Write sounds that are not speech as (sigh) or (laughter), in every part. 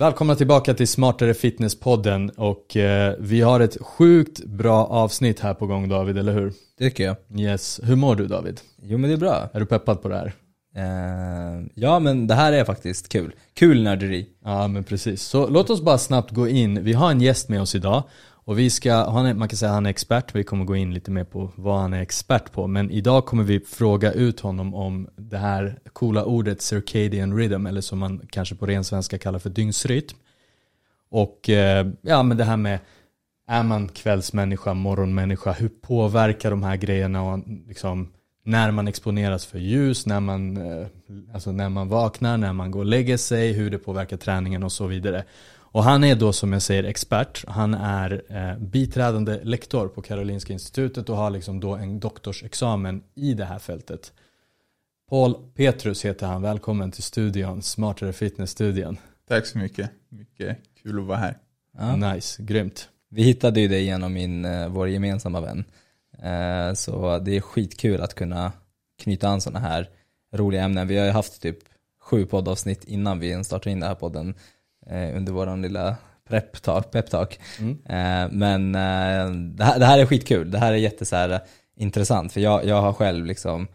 Välkomna tillbaka till Smartare Fitness-podden och eh, vi har ett sjukt bra avsnitt här på gång David, eller hur? Det tycker jag. Yes. Hur mår du David? Jo men det är bra. Är du peppad på det här? Eh, ja men det här är faktiskt kul. Kul nörderi. Ja men precis. Så låt oss bara snabbt gå in. Vi har en gäst med oss idag och vi ska, han är, man kan säga att han är expert, vi kommer gå in lite mer på vad han är expert på. Men idag kommer vi fråga ut honom om det här coola ordet circadian rhythm, eller som man kanske på ren svenska kallar för dygnsrytm. Och eh, ja men det här med, är man kvällsmänniska, morgonmänniska, hur påverkar de här grejerna och liksom när man exponeras för ljus, när man, eh, alltså när man vaknar, när man går och lägger sig, hur det påverkar träningen och så vidare. Och han är då som jag säger expert. Han är eh, biträdande lektor på Karolinska institutet och har liksom då en doktorsexamen i det här fältet. Paul Petrus heter han. Välkommen till studion, Smartare Fitness-studion. Tack så mycket. Mycket kul att vara här. Ja. Nice, grymt. Vi hittade ju dig genom min, eh, vår gemensamma vän. Eh, så det är skitkul att kunna knyta an sådana här roliga ämnen. Vi har ju haft typ sju poddavsnitt innan vi startade in den här podden eh, under våran lilla prep-talk. Pep. Mm. Eh, men det här, det, här, är skitkul. Det här är jätte så här, intressant för jag, jag har själv liksom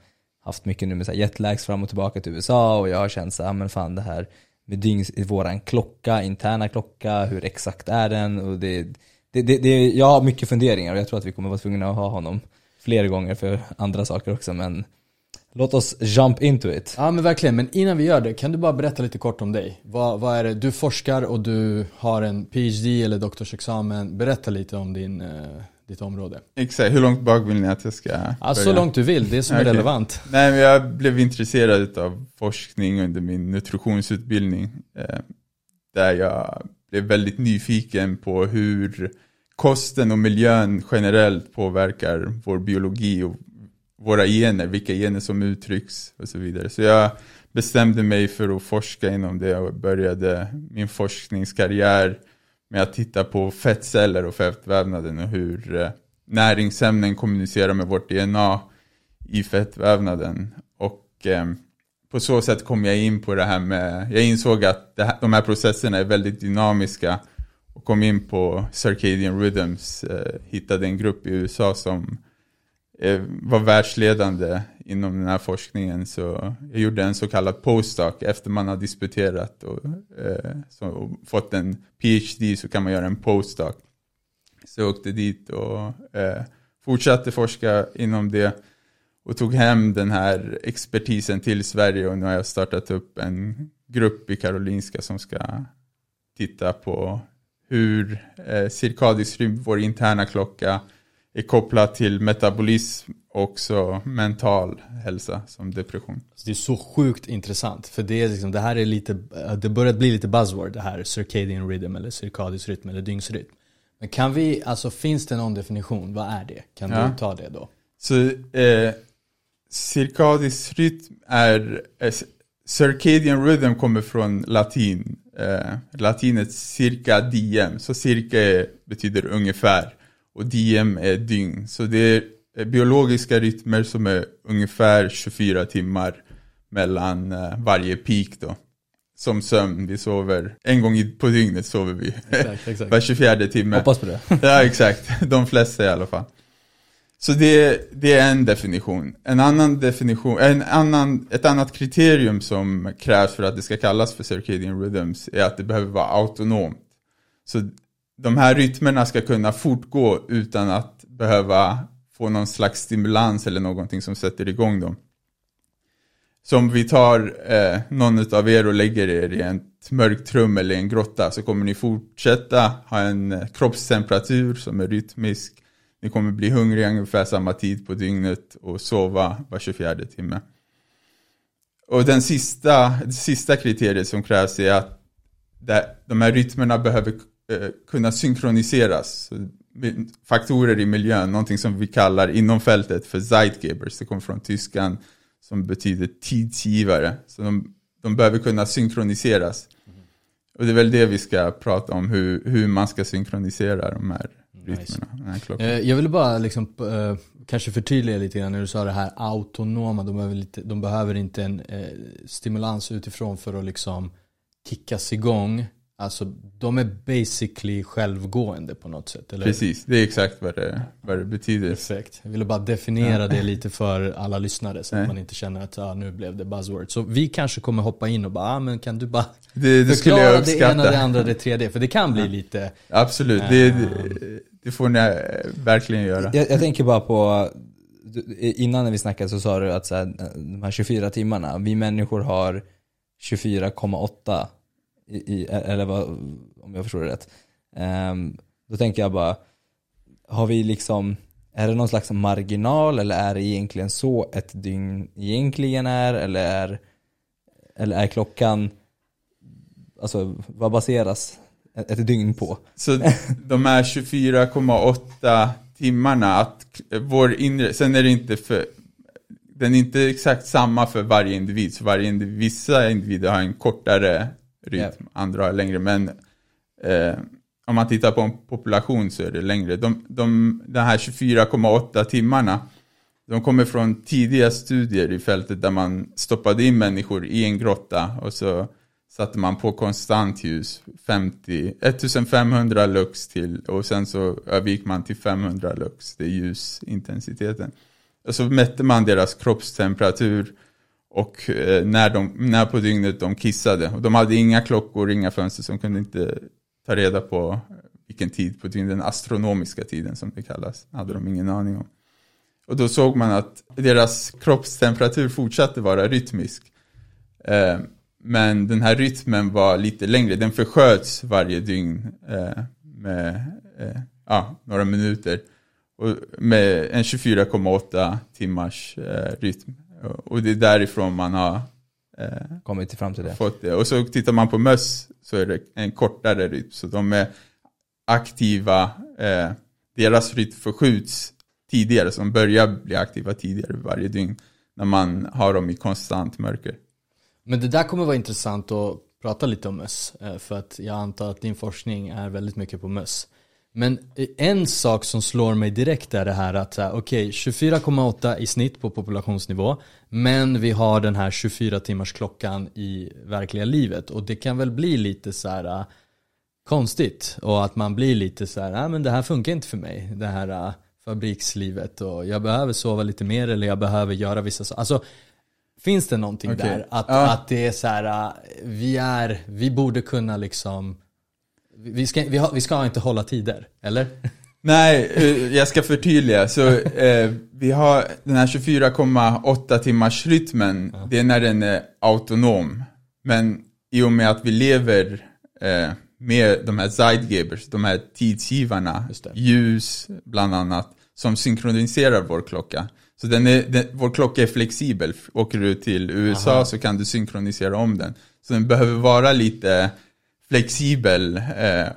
haft mycket nu med jetlags fram och tillbaka till USA och jag har känt så här, men fan det här med dygns, våran klocka, interna klocka, hur exakt är den? Och det, det, det, det, jag har mycket funderingar och jag tror att vi kommer vara tvungna att ha honom fler gånger för andra saker också men Låt oss jump into it. Ja men verkligen, men innan vi gör det, kan du bara berätta lite kort om dig? Vad, vad är det, du forskar och du har en PhD eller doktorsexamen. Berätta lite om din, eh, ditt område. Exakt, hur långt bak vill ni att jag ska? Ja, så långt du vill, det som är relevant. Nej men jag blev intresserad av forskning under min nutritionsutbildning. Eh, där jag blev väldigt nyfiken på hur kosten och miljön generellt påverkar vår biologi och våra gener, vilka gener som uttrycks och så vidare. Så jag bestämde mig för att forska inom det och började min forskningskarriär med att titta på fettceller och fettvävnaden och hur eh, näringsämnen kommunicerar med vårt DNA i fettvävnaden. Och eh, på så sätt kom jag in på det här med, jag insåg att här, de här processerna är väldigt dynamiska och kom in på Circadian Rhythms, eh, hittade en grupp i USA som Eh, var världsledande inom den här forskningen. Så jag gjorde en så kallad postdoc efter man har disputerat och, eh, så, och fått en PhD så kan man göra en postdoc. Så jag åkte dit och eh, fortsatte forska inom det och tog hem den här expertisen till Sverige och nu har jag startat upp en grupp i Karolinska som ska titta på hur eh, cirkadisk rymd, vår interna klocka, är kopplad till metabolism och också mental hälsa som depression. Det är så sjukt intressant för det, är liksom, det här är lite, det börjar bli lite buzzword det här circadian rhythm eller cirkadisk rytm eller dygnsrytm. Men kan vi, alltså finns det någon definition? Vad är det? Kan ja. du ta det då? Så eh, cirkadisk rytm är, eh, circadian rhythm kommer från latin eh, latinet cirka diem. Så cirka betyder ungefär och diem är dygn. Så det är biologiska rytmer som är ungefär 24 timmar mellan eh, varje peak då. Som sömn, vi sover en gång på dygnet sover vi. Exakt, exakt. (laughs) Var 24 timme. Hoppas på det. (laughs) ja exakt, de flesta i alla fall. Så det, det, är en definition. En annan definition, en annan, ett annat kriterium som krävs för att det ska kallas för circadian rhythms är att det behöver vara autonomt. Så de här rytmerna ska kunna fortgå utan att behöva få någon slags stimulans eller någonting som sätter igång dem. Så om vi tar eh, någon av er och lägger er i ett mörkt rum eller en grotta så kommer ni fortsätta ha en eh, kroppstemperatur som är rytmisk ni kommer bli hungriga ungefär samma tid på dygnet och sova var 24 timme. Och den sista, det sista kriteriet som krävs är att de här rytmerna behöver kunna synkroniseras. Faktorer i miljön, någonting som vi kallar inom fältet för Zeitgebers. Det kommer från tyskan som betyder tidsgivare. Så de, de behöver kunna synkroniseras. Och det är väl det vi ska prata om, hur, hur man ska synkronisera de här rytmerna. Eh, jag ville bara liksom, eh, kanske förtydliga lite grann när du sa det här autonoma. De behöver, lite, de behöver inte en eh, stimulans utifrån för att liksom kickas igång. Alltså de är basically självgående på något sätt, eller? Precis, det är exakt vad det, vad det betyder. Perfekt. Jag ville bara definiera det lite för alla lyssnare så att Nej. man inte känner att ah, nu blev det buzzword. Så vi kanske kommer hoppa in och bara, ah, men kan du bara Det, det skulle jag det ena, uppskatta. det andra, det tredje? För det kan bli lite, Absolut, det, det, det får ni eh, verkligen göra. Jag, jag tänker bara på, innan när vi snackade så sa du att så här, de här 24 timmarna, vi människor har 24,8 i, i, eller vad, om jag förstår det rätt. Um, då tänker jag bara, har vi liksom, är det någon slags marginal eller är det egentligen så ett dygn egentligen är? Eller är, eller är klockan, alltså vad baseras ett, dygn på? Så de här 24,8 timmarna, att vår inre, sen är det inte för, den är inte exakt samma för varje individ, så varje individ, vissa individer har en kortare rytm, andra har längre, men eh, om man tittar på en population så är det längre. De, de, de här 24,8 timmarna, de kommer från tidiga studier i fältet där man stoppade in människor i en grotta och så satte man på konstant ljus 50, 1500 lux till och sen så övergick man till 500 lux, det är ljusintensiteten. Och så mätte man deras kroppstemperatur och eh, när, de, när på dygnet de kissade. Och de hade inga klockor, inga fönster som kunde inte ta reda på vilken tid på dygnet, den astronomiska tiden som det kallas, hade de ingen aning om. Och då såg man att deras kroppstemperatur fortsatte vara rytmisk. Eh, men den här rytmen var lite längre, den försköts varje dygn eh, med eh, ja, några minuter. Och med en 24,8 timmars eh, rytm. Och det är därifrån man har eh, Kommit fram till det. fått det. Och så tittar man på möss så är det en kortare rytm. Så de är aktiva, eh, deras rytm förskjuts tidigare. Så de börjar bli aktiva tidigare varje dygn. När man har dem i konstant mörker. Men det där kommer vara intressant att prata lite om möss. eh, För att jag antar att din forskning är väldigt mycket på möss. Men en sak som slår mig direkt är det här att okej 24,8 i snitt på populationsnivå. Men vi har den här 24 timmars klockan i verkliga livet. Och det kan väl bli lite så här eh, konstigt. Och att man blir lite så här, nej men det här funkar inte för mig. Det här eh, fabrikslivet och jag behöver sova lite mer eller jag behöver göra vissa saker. Alltså Finns det någonting Okej. där? Att, Ja. att det är så här, äh, vi är, vi borde kunna liksom vi ska, vi, har, vi ska inte hålla tider, eller? (laughs) Nej, eh, jag ska förtydliga. Så eh, vi har den här 24,8 timmars rytmen. Det är när den är autonom. Men i och med att vi lever eh, med de här Zeitgebers, de här tidsgivarna, ljus bland annat, som synkroniserar vår klocka. Så den är, den, vår klocka är flexibel. Åker du till USA Aha. så kan du synkronisera om den. Så den behöver vara lite flexibel. Eh,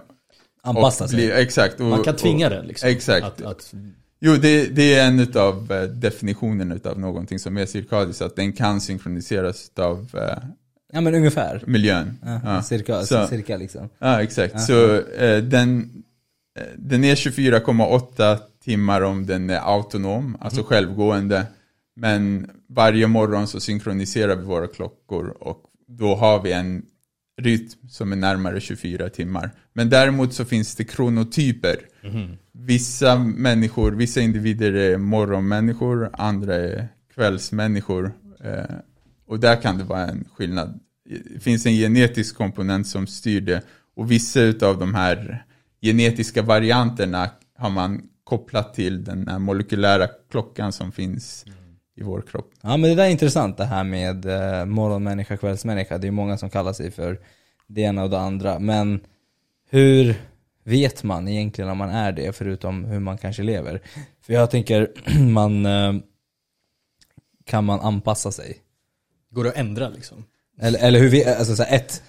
Anpassa sig. Exakt. Och, Man kan tvinga och, den liksom. Exakt. Att, att, Jo, det, det är en av eh, definitionerna av någonting som är cirkadiskt, att den kan synkroniseras av eh, Ja men ungefär. miljön. Ja, Ja. Cirka, Så- cirka liksom. Ja, exakt. Ja. Så eh, den, eh, den är 24,8 timmar om den är autonom, alltså självgående. Men varje morgon så synkroniserar vi våra klockor och då har vi en rytm som är närmare 24 timmar. Men däremot så finns det kronotyper. Vissa människor, vissa individer är morgonmänniskor, andra är kvällsmänniskor. Eh, och där kan det vara en skillnad. Det finns en genetisk komponent som styr det. Och vissa av de här genetiska varianterna har man kopplat till den här molekylära klockan som finns i vår kropp. Ja men det där är intressant det här med eh, morgonmänniska, kvällsmänniska. Det är många som kallar sig för det ena och det andra. Men hur vet man egentligen om man är det förutom hur man kanske lever? För jag tänker, (clears throat) man eh, kan man anpassa sig? går det att ändra liksom? Eller, eller hur, vet- alltså så här, ett,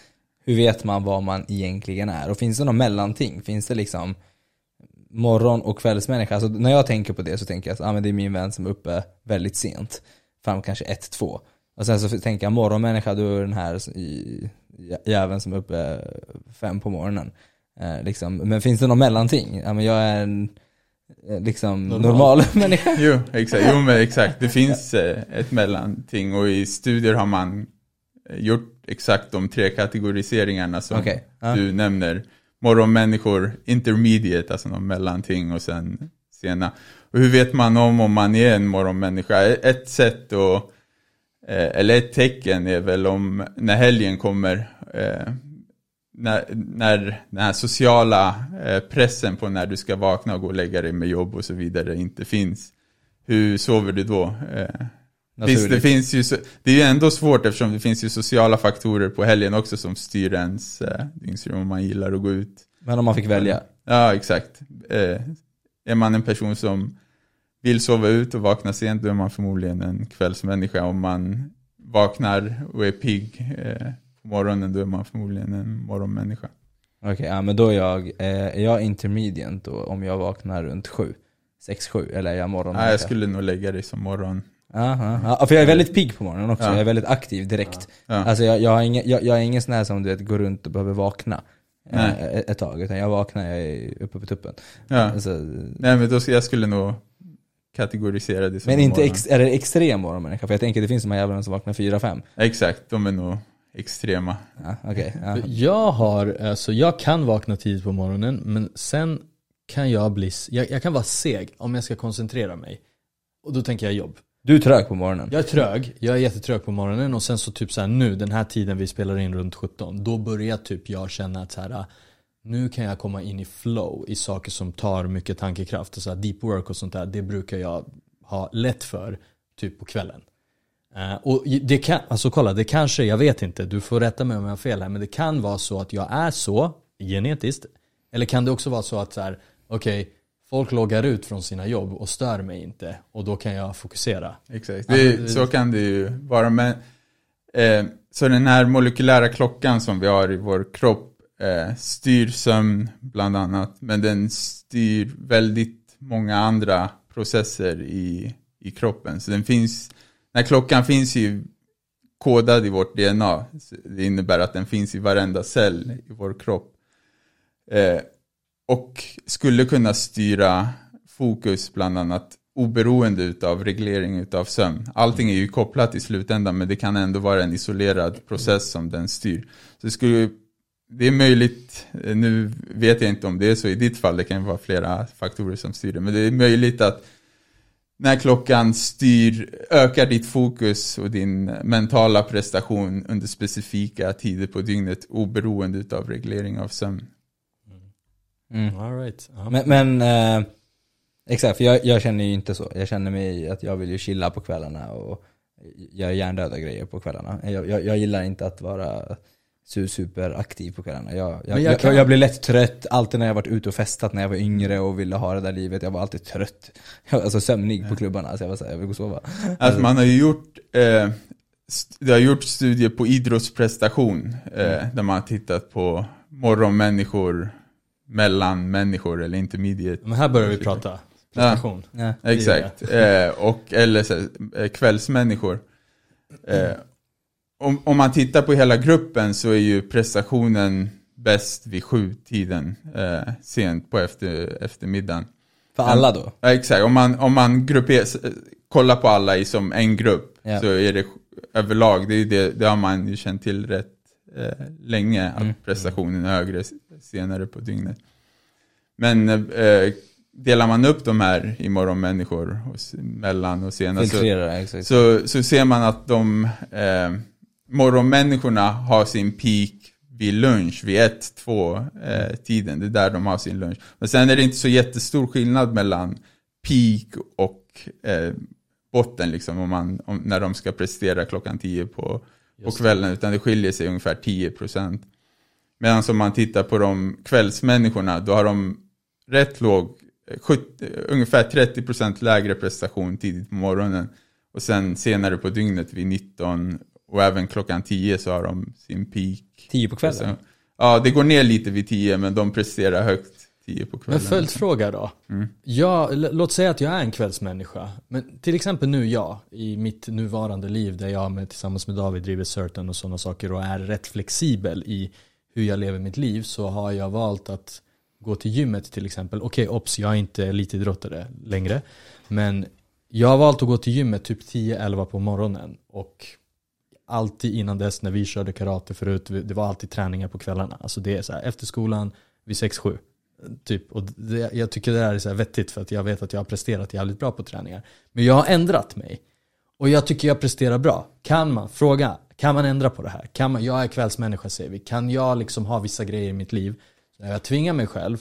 hur vet man vad man egentligen är? Och finns det någon mellanting? Finns det liksom morgon och kvällsmänniska? Alltså när jag tänker på det så tänker jag att ah, men det är min vän som är uppe väldigt sent. Fram kanske ett, två. Och sen så tänker jag morgonmänniska, då är den här i- jäveln som är uppe fem på morgonen. Eh, liksom. Men finns det någon mellanting? Ja, men jag är en eh, liksom Normal. normal, (laughs) människa. Jo, exakt. Jo, men exakt. Det (laughs) finns eh, ett mellanting och i studier har man eh, gjort exakt de tre kategoriseringarna som Okej, ja. du nämner. Morgonmänniskor, intermediate, alltså någon mellanting och sen sena. Och hur vet man om om man är en morgonmänniska? Ett sätt att, eh, eller ett tecken är väl om när helgen kommer, eh, när, när den här sociala eh, pressen på när du ska vakna och gå och lägga dig med jobb och så vidare inte finns. Hur sover du då? Eh, Finns, det, finns ju, det är ju ändå svårt eftersom det finns ju sociala faktorer på helgen också som styr ens eh, dygnsrytm om man gillar att gå ut. Men om man fick välja? Ja, exakt. Eh, är man en person som vill sova ut och vakna sent, då är man förmodligen en kvällsmänniska. Om man vaknar och är pigg eh, på morgonen, då är man förmodligen en morgonmänniska. Okej, ja men då är jag, eh, är jag intermediate då om jag vaknar runt sju? Sex, sju, eller är jag morgon? Nej, jag skulle nog lägga dig som morgon. Aha, ja, för jag är väldigt pigg på morgonen också, Ja. jag är väldigt aktiv direkt. Ja. Alltså jag, jag, har ingen, jag, jag är ingen sån här som du vet, går runt och behöver vakna eh, Nej. ett, tag, utan jag vaknar, jag är uppe på tuppen. Ja. Alltså, Nej, men då jag skulle nog kategorisera det som men en inte ex, är det extrem morgonmänniska? För jag tänker det finns de här jävlarna som vaknar fyra, fem. Exakt, de är nog extrema. Ja, okej. ja. Jag har, alltså jag kan vakna tidigt på morgonen men sen kan jag bli, jag, jag kan vara seg om jag ska koncentrera mig. Och då tänker jag jobb. Du är trög på morgonen? Jag är trög, jag är jättetrög på morgonen och sen så typ så här nu, den här tiden vi spelar in runt 17, då börjar typ jag känna att så här, nu kan jag komma in i flow i saker som tar mycket tankekraft. Och så här deep work och sånt där, det brukar jag ha lätt för typ på kvällen. Uh, och det kan, alltså kolla, det kanske, jag vet inte, du får rätta mig om jag har fel här, men det kan vara så att jag är så genetiskt. Eller kan det också vara så att så här, okej, folk loggar ut från sina jobb och stör mig inte och då kan jag fokusera. Exakt, det, så kan det ju vara. Men, eh, så den här molekylära klockan som vi har i vår kropp eh, styr sömn bland annat. Men den styr väldigt många andra processer i, i kroppen. Så den finns, den här klockan finns ju kodad i vårt DNA. Det innebär att den finns i varenda cell i vår kropp. Eh, och skulle kunna styra fokus bland annat oberoende utav reglering utav sömn. Allting är ju kopplat i slutändan men det kan ändå vara en isolerad process som den styr. Så det, skulle, det är möjligt, eh, nu vet jag inte om det är så i ditt fall, det kan vara flera faktorer som styr det, men det är möjligt att när klockan styr, ökar ditt fokus och din mentala prestation under specifika tider på dygnet oberoende utav reglering av sömn. Mm. All right. Ja. Men, men eh, exakt, för jag, jag känner ju inte så. Jag känner mig att jag vill ju chilla på kvällarna och göra hjärndöda grejer på kvällarna. Jag, jag, jag gillar inte att vara su- superaktiv på kvällarna. Jag, jag, jag kan- jag, blir lätt trött, alltid när jag varit ute och festat när jag var yngre och ville ha det där livet. Jag var alltid trött. (laughs) Alltså sömnig på klubbarna, så jag var såhär, jag vill gå och sova. Alltså man har ju gjort, eh, det har gjort studier på idrottsprestation eh, där man har tittat på morgonmänniskor, mellanmänniskor eller intermediate. Men här börjar vi prata prestation. Ja. Exakt, eh, och eller så, eh, kvällsmänniskor. Eh, om, om man tittar på hela gruppen så är ju prestationen bäst vid sju-tiden, eh, sent på efter, eftermiddagen. För alla då? Ja, exakt, om man, om man grupperar, kollar på alla i som en grupp Ja. så är det överlag, det, är det, det har man ju känt till rätt eh, länge, att Mm. prestationen är högre senare på dygnet. Men eh, delar man upp de här i morgonmänniskor, och mellan och sena, så, Filtrera, så, så ser man att de eh, morgonmänniskorna har sin peak vid lunch, vid ett, två eh, tiden. Det är där de har sin lunch. Men sen är det inte så jättestor skillnad mellan peak och eh, botten, liksom, om man, om, när de ska prestera klockan tio på, på kvällen, utan det skiljer sig ungefär 10%. Medan om man tittar på de kvällsmänniskorna, då har de rätt låg, eh, 70, ungefär 30% lägre prestation tidigt på morgonen. Och sen senare på dygnet vid 19 och även klockan 10 så har de sin peak. Tio på kvällen? Så, ja, det går ner lite vid 10 men de presterar högt 10 på Men kvällen. följdfråga då. Mm. Jag, låt säga att jag är en kvällsmänniska. Men till exempel nu jag, i mitt nuvarande liv där jag med, tillsammans med David driver Certain och sådana saker och är rätt flexibel i hur jag lever mitt liv så har jag valt att gå till gymmet till exempel. Okej, obs, jag är inte elitidrottare längre. Men jag har valt att gå till gymmet typ 10-11 på morgonen och alltid innan dess när vi körde karate förut, det var alltid träningar på kvällarna. Alltså det är så här, efter skolan vid 6-7. Typ, och det, jag tycker det här är så här vettigt för att jag vet att jag har presterat jävligt bra på träningar. Men jag har ändrat mig. Och jag tycker jag presterar bra. Kan man, fråga, kan man ändra på det här? Kan man, jag är kvällsmänniska säger vi. Kan jag liksom ha vissa grejer i mitt liv? Så jag tvingar mig själv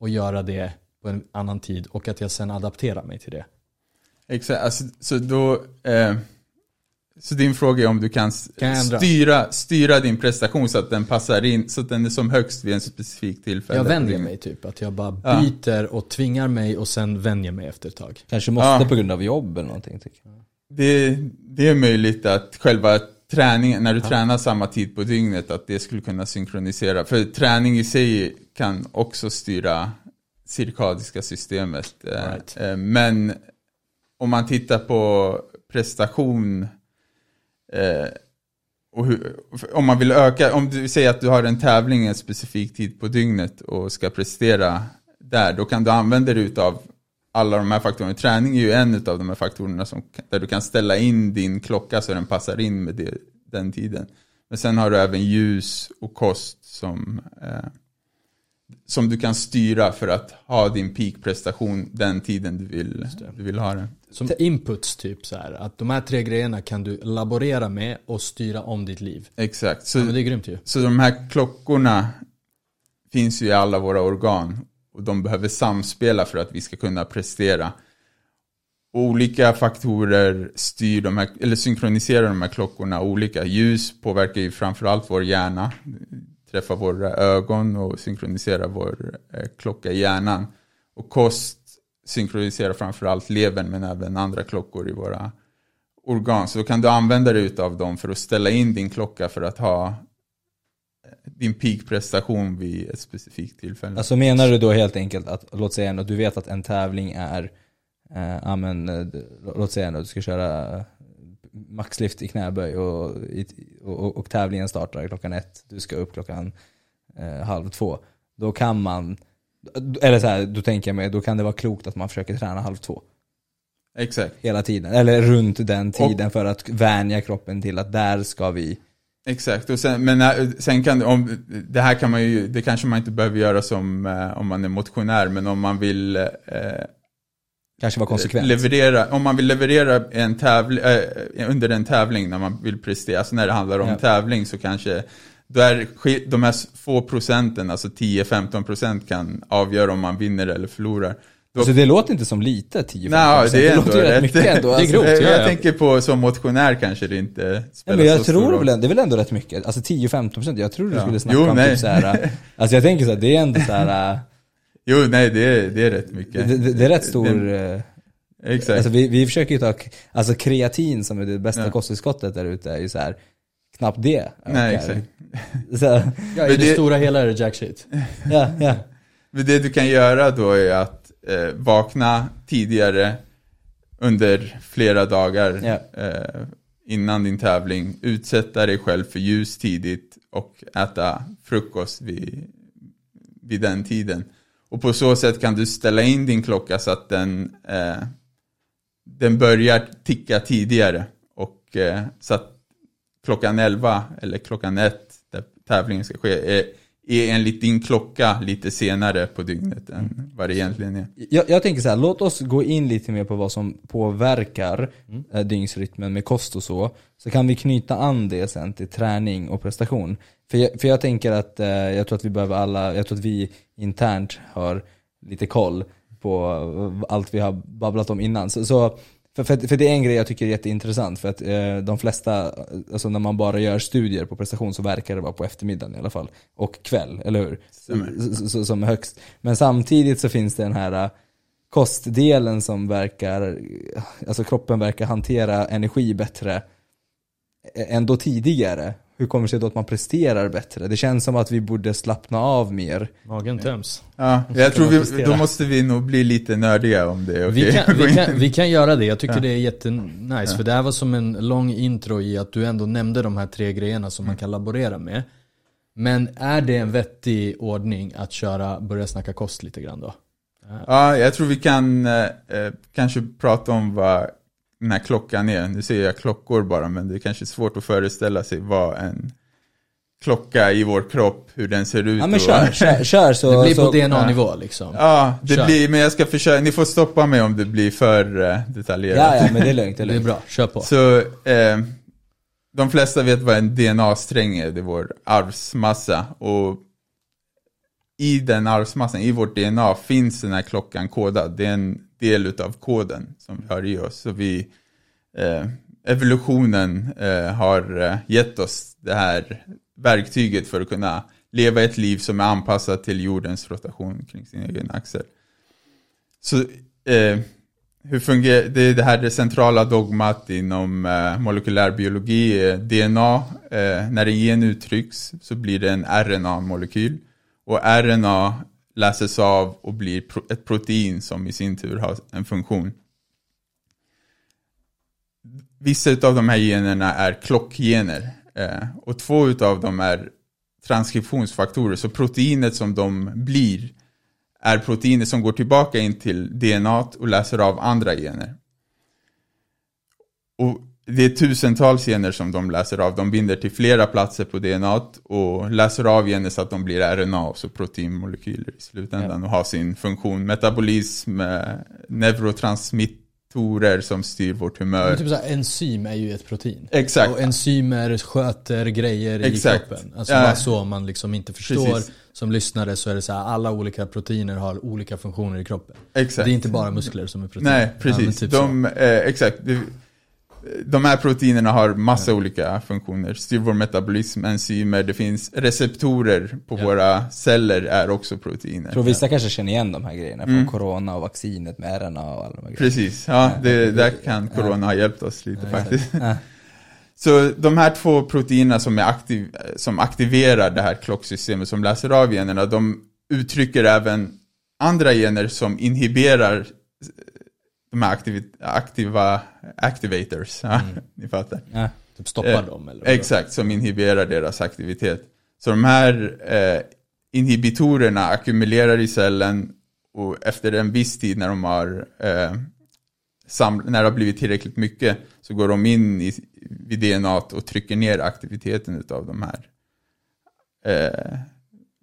att göra det på en annan tid och att jag sen adapterar mig till det. Exakt, alltså, så då... Eh, så din fråga är om du kan, Kan styra, styra din prestation så att den passar in, så att den är som högst vid en specifik tillfälle. Jag vänjer mig typ, att jag bara Ja. byter och tvingar mig och sen vänjer mig efter ett tag. Kanske måste Ja. på grund av jobb eller någonting. Tycker jag. Det, det är möjligt att själva träningen, när du tränar samma tid på dygnet, att det skulle kunna synkronisera. För träning i sig kan också styra cirkadiska systemet. Eh, Right. eh, Men om man tittar på prestation eh, hur, om man vill öka, om du säger att du har en tävling en specifik tid på dygnet och ska prestera där, då kan du använda dig av alla de här faktorerna. Träning är ju en av de här faktorerna som, där du kan ställa in din klocka så den passar in med det, den tiden. Men sen har du även ljus och kost som, eh, som du kan styra för att ha din peakprestation den tiden du vill, du vill ha den. Som inputs typ så här. att de här tre grejerna kan du laborera med och styra om ditt liv. Exakt. Så, Ja, det är grymt ju. så de här klockorna finns ju i alla våra organ och de behöver samspela för att vi ska kunna prestera. Olika faktorer styr de här, eller synkroniserar de här klockorna olika. Ljus påverkar ju framförallt vår hjärna, träffar våra ögon och synkroniserar vår eh, klocka i hjärnan. Och kost synkroniserar framförallt levern men även andra klockor i våra organ. Så då kan du använda dig av dem för att ställa in din klocka för att ha eh, din peakprestation vid ett specifikt tillfälle. Alltså menar du då helt enkelt att, låt säga att du vet att en tävling är, eh, amen, eh, låt säga att du ska köra eh, maxlift i knäböj och, och, och, och tävlingen startar klockan ett, du ska upp klockan eh, halv två. Då kan man, eller så här, då tänker jag mig, då kan det vara klokt att man försöker träna halv två. Exakt. Hela tiden, eller runt den tiden för att vänja kroppen till att där ska vi Exakt, och sen, men äh, sen kan om, det här kan man ju, det kanske man inte behöver göra som eh, om man är motionär, men om man vill eh, kanske vara konsekvent. leverera, om man vill leverera en tävling, eh, under en tävling när man vill prestera, alltså när det handlar om Ja. tävling så kanske, då är sk- de här få procenten, alltså 10-15 procent kan avgöra om man vinner eller förlorar. Då, Alltså det låter inte som lite 10 Nej, det är ändå låter rätt mycket ändå. Det är Alltså, grovt, jag, ja, jag ja. tänker på som motionär kanske det inte Nej, spelar men jag så stor tror roll. väl, det är väl ändå rätt mycket. Alltså 10-15%, jag tror du Ja. skulle snacka Jo, om nej. typ såhär, (laughs) alltså jag tänker såhär, det är ändå såhär, Jo, nej det är, det är rätt mycket. det, det, det är rätt stor, Det- eh, Exakt. alltså vi, vi försöker ju ta, alltså kreatin som är det bästa Ja. kosttillskottet där ute är ju såhär, knappt det. nej, exakt. (laughs) Så, Ja, I det, det- stora hela är det jack shit. (laughs) ja, ja. Men det du kan göra då är att eh, vakna tidigare under flera dagar Ja. eh, innan din tävling, utsätta dig själv för ljus tidigt och äta frukost vid, vid den tiden. Och på så sätt kan du ställa in din klocka så att den, eh, den börjar ticka tidigare. Och eh, så att klockan 11 eller klockan 1 där tävlingen ska ske är, är enligt din klocka lite senare på dygnet än vad det egentligen är. Jag, jag tänker så här, låt oss gå in lite mer på vad som påverkar mm. dygnsrytmen med kost och så. Så kan vi knyta an det sen till träning och prestation. För jag, för jag tänker att, eh, jag tror att vi behöver alla, jag tror att vi internt har lite koll på eh, allt vi har babblat om innan. Så, så för, för, för det är en grej jag tycker är jätteintressant, för att eh, de flesta, alltså när man bara gör studier på prestation så verkar det vara på eftermiddagen i alla fall. Och kväll, eller hur? Så, som är högst. Men samtidigt så finns det den här eh, kostdelen som verkar, alltså kroppen verkar hantera energi bättre ä- ändå tidigare. Hur kommer det sig då att man presterar bättre? Det känns som att vi borde slappna av mer. Magen töms. Ja, jag tror vi, då måste vi nog bli lite nördiga om det. Vi, okej? kan, vi, (laughs) kan, vi kan göra det, jag tycker Ja. det är jättenice. Ja. För det här var som en lång intro i att du ändå nämnde de här tre grejerna som Mm. man kan laborera med. Men är det en vettig ordning att köra, börja snacka kost lite grann då? Ja, jag tror vi kan eh, eh, kanske prata om vad den här klockan är. Nu ser jag klockor bara, men det är kanske svårt att föreställa sig vad en klocka i vår kropp, hur den ser ut. Ja men kör, kör, kör så. (laughs) Det blir så, på DNA-nivå liksom. Ja, det Kör. blir, men jag ska försöka, ni får stoppa mig om det blir för eh, detaljerat. Ja, ja men det är lugnt, det är (laughs) Det är lugnt. bra, kör på. Så eh, de flesta vet vad en DNA-sträng är, det är vår arvsmassa. Och i den arvsmassan, i vårt DNA, finns den här klockan kodad. Det är en del utav koden som vi har i oss. Så vi, eh, evolutionen eh, har eh, gett oss det här verktyget för att kunna leva ett liv som är anpassat till jordens rotation kring sin egen axel. Så eh, hur fungerar, det är det här det centrala dogmat inom eh, molekylär biologi, eh, DNA. Eh, när en gen uttrycks så blir det en RNA-molekyl. Och RNA läses av och blir ett protein som i sin tur har en funktion. Vissa av de här generna är klockgener. Eh, och två av dem är transkriptionsfaktorer. Så proteinet som de blir är proteiner som går tillbaka in till DNA och läser av andra gener. Och det är tusentals gener som de läser av. De binder till flera platser på DNA och läser av gener så att de blir RNA, alltså proteinmolekyler i slutändan och har sin funktion. Metabolism, eh, neurotransmittorer som styr vårt humör. Men typ så här, enzym är ju ett protein. Exakt. Och enzymer sköter grejer Exakt. i kroppen. Alltså Ja. bara så man liksom inte förstår. Precis. Som lyssnare så är det så här, alla olika proteiner har olika funktioner i kroppen. Exakt. Det är inte bara muskler som är proteiner. Nej, Ja, precis. typ så. de, eh, exakt. De, här proteinerna har massa olika funktioner. Styr vår metabolism, enzymer, det finns receptorer på Ja. våra celler är också proteiner. Jag tror vissa kanske känner igen de här grejerna Mm. från corona och vaccinet med RNA och alla de här grejerna. Precis, ja, det, där kan corona ha hjälpt oss lite Ja, faktiskt. Ja. (laughs) Så de här två proteinerna som, är aktiv, som aktiverar det här klocksystemet som läser av generna, de uttrycker även andra gener som inhiberar de här aktiv, aktiva activators. Ja, (laughs) Ni fattar. Ja. Typ stoppar Eh, dem eller? Exakt, som inhiberar deras aktivitet. Så de här eh, inhibitorerna ackumulerar i cellen och efter en viss tid när de har eh, när det har blivit tillräckligt mycket så går de in i, vid DNA och trycker ner aktiviteten utav de här eh,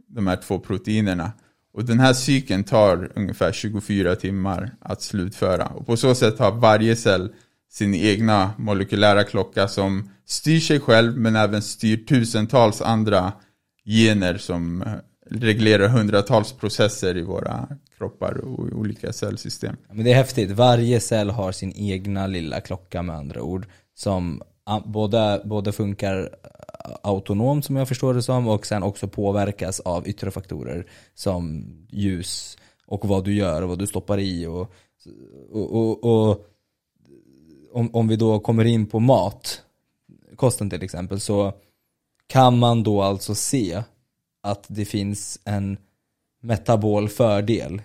de här två proteinerna. Och den här cykeln tar ungefär 24 timmar att slutföra. Och på så sätt har varje cell sin egna molekylära klocka som styr sig själv men även styr tusentals andra gener som eh, reglerar hundratals processer i våra kroppar och i olika cellsystem. Men det är häftigt, varje cell har sin egna lilla klocka med andra ord. Som både, både funkar eh, autonomt som jag förstår det som och sen också påverkas av yttre faktorer som ljus och vad du gör och vad du stoppar i och, och, och, och om, om vi då kommer in på mat, kosten till exempel, så kan man då alltså se att det finns en metabol fördel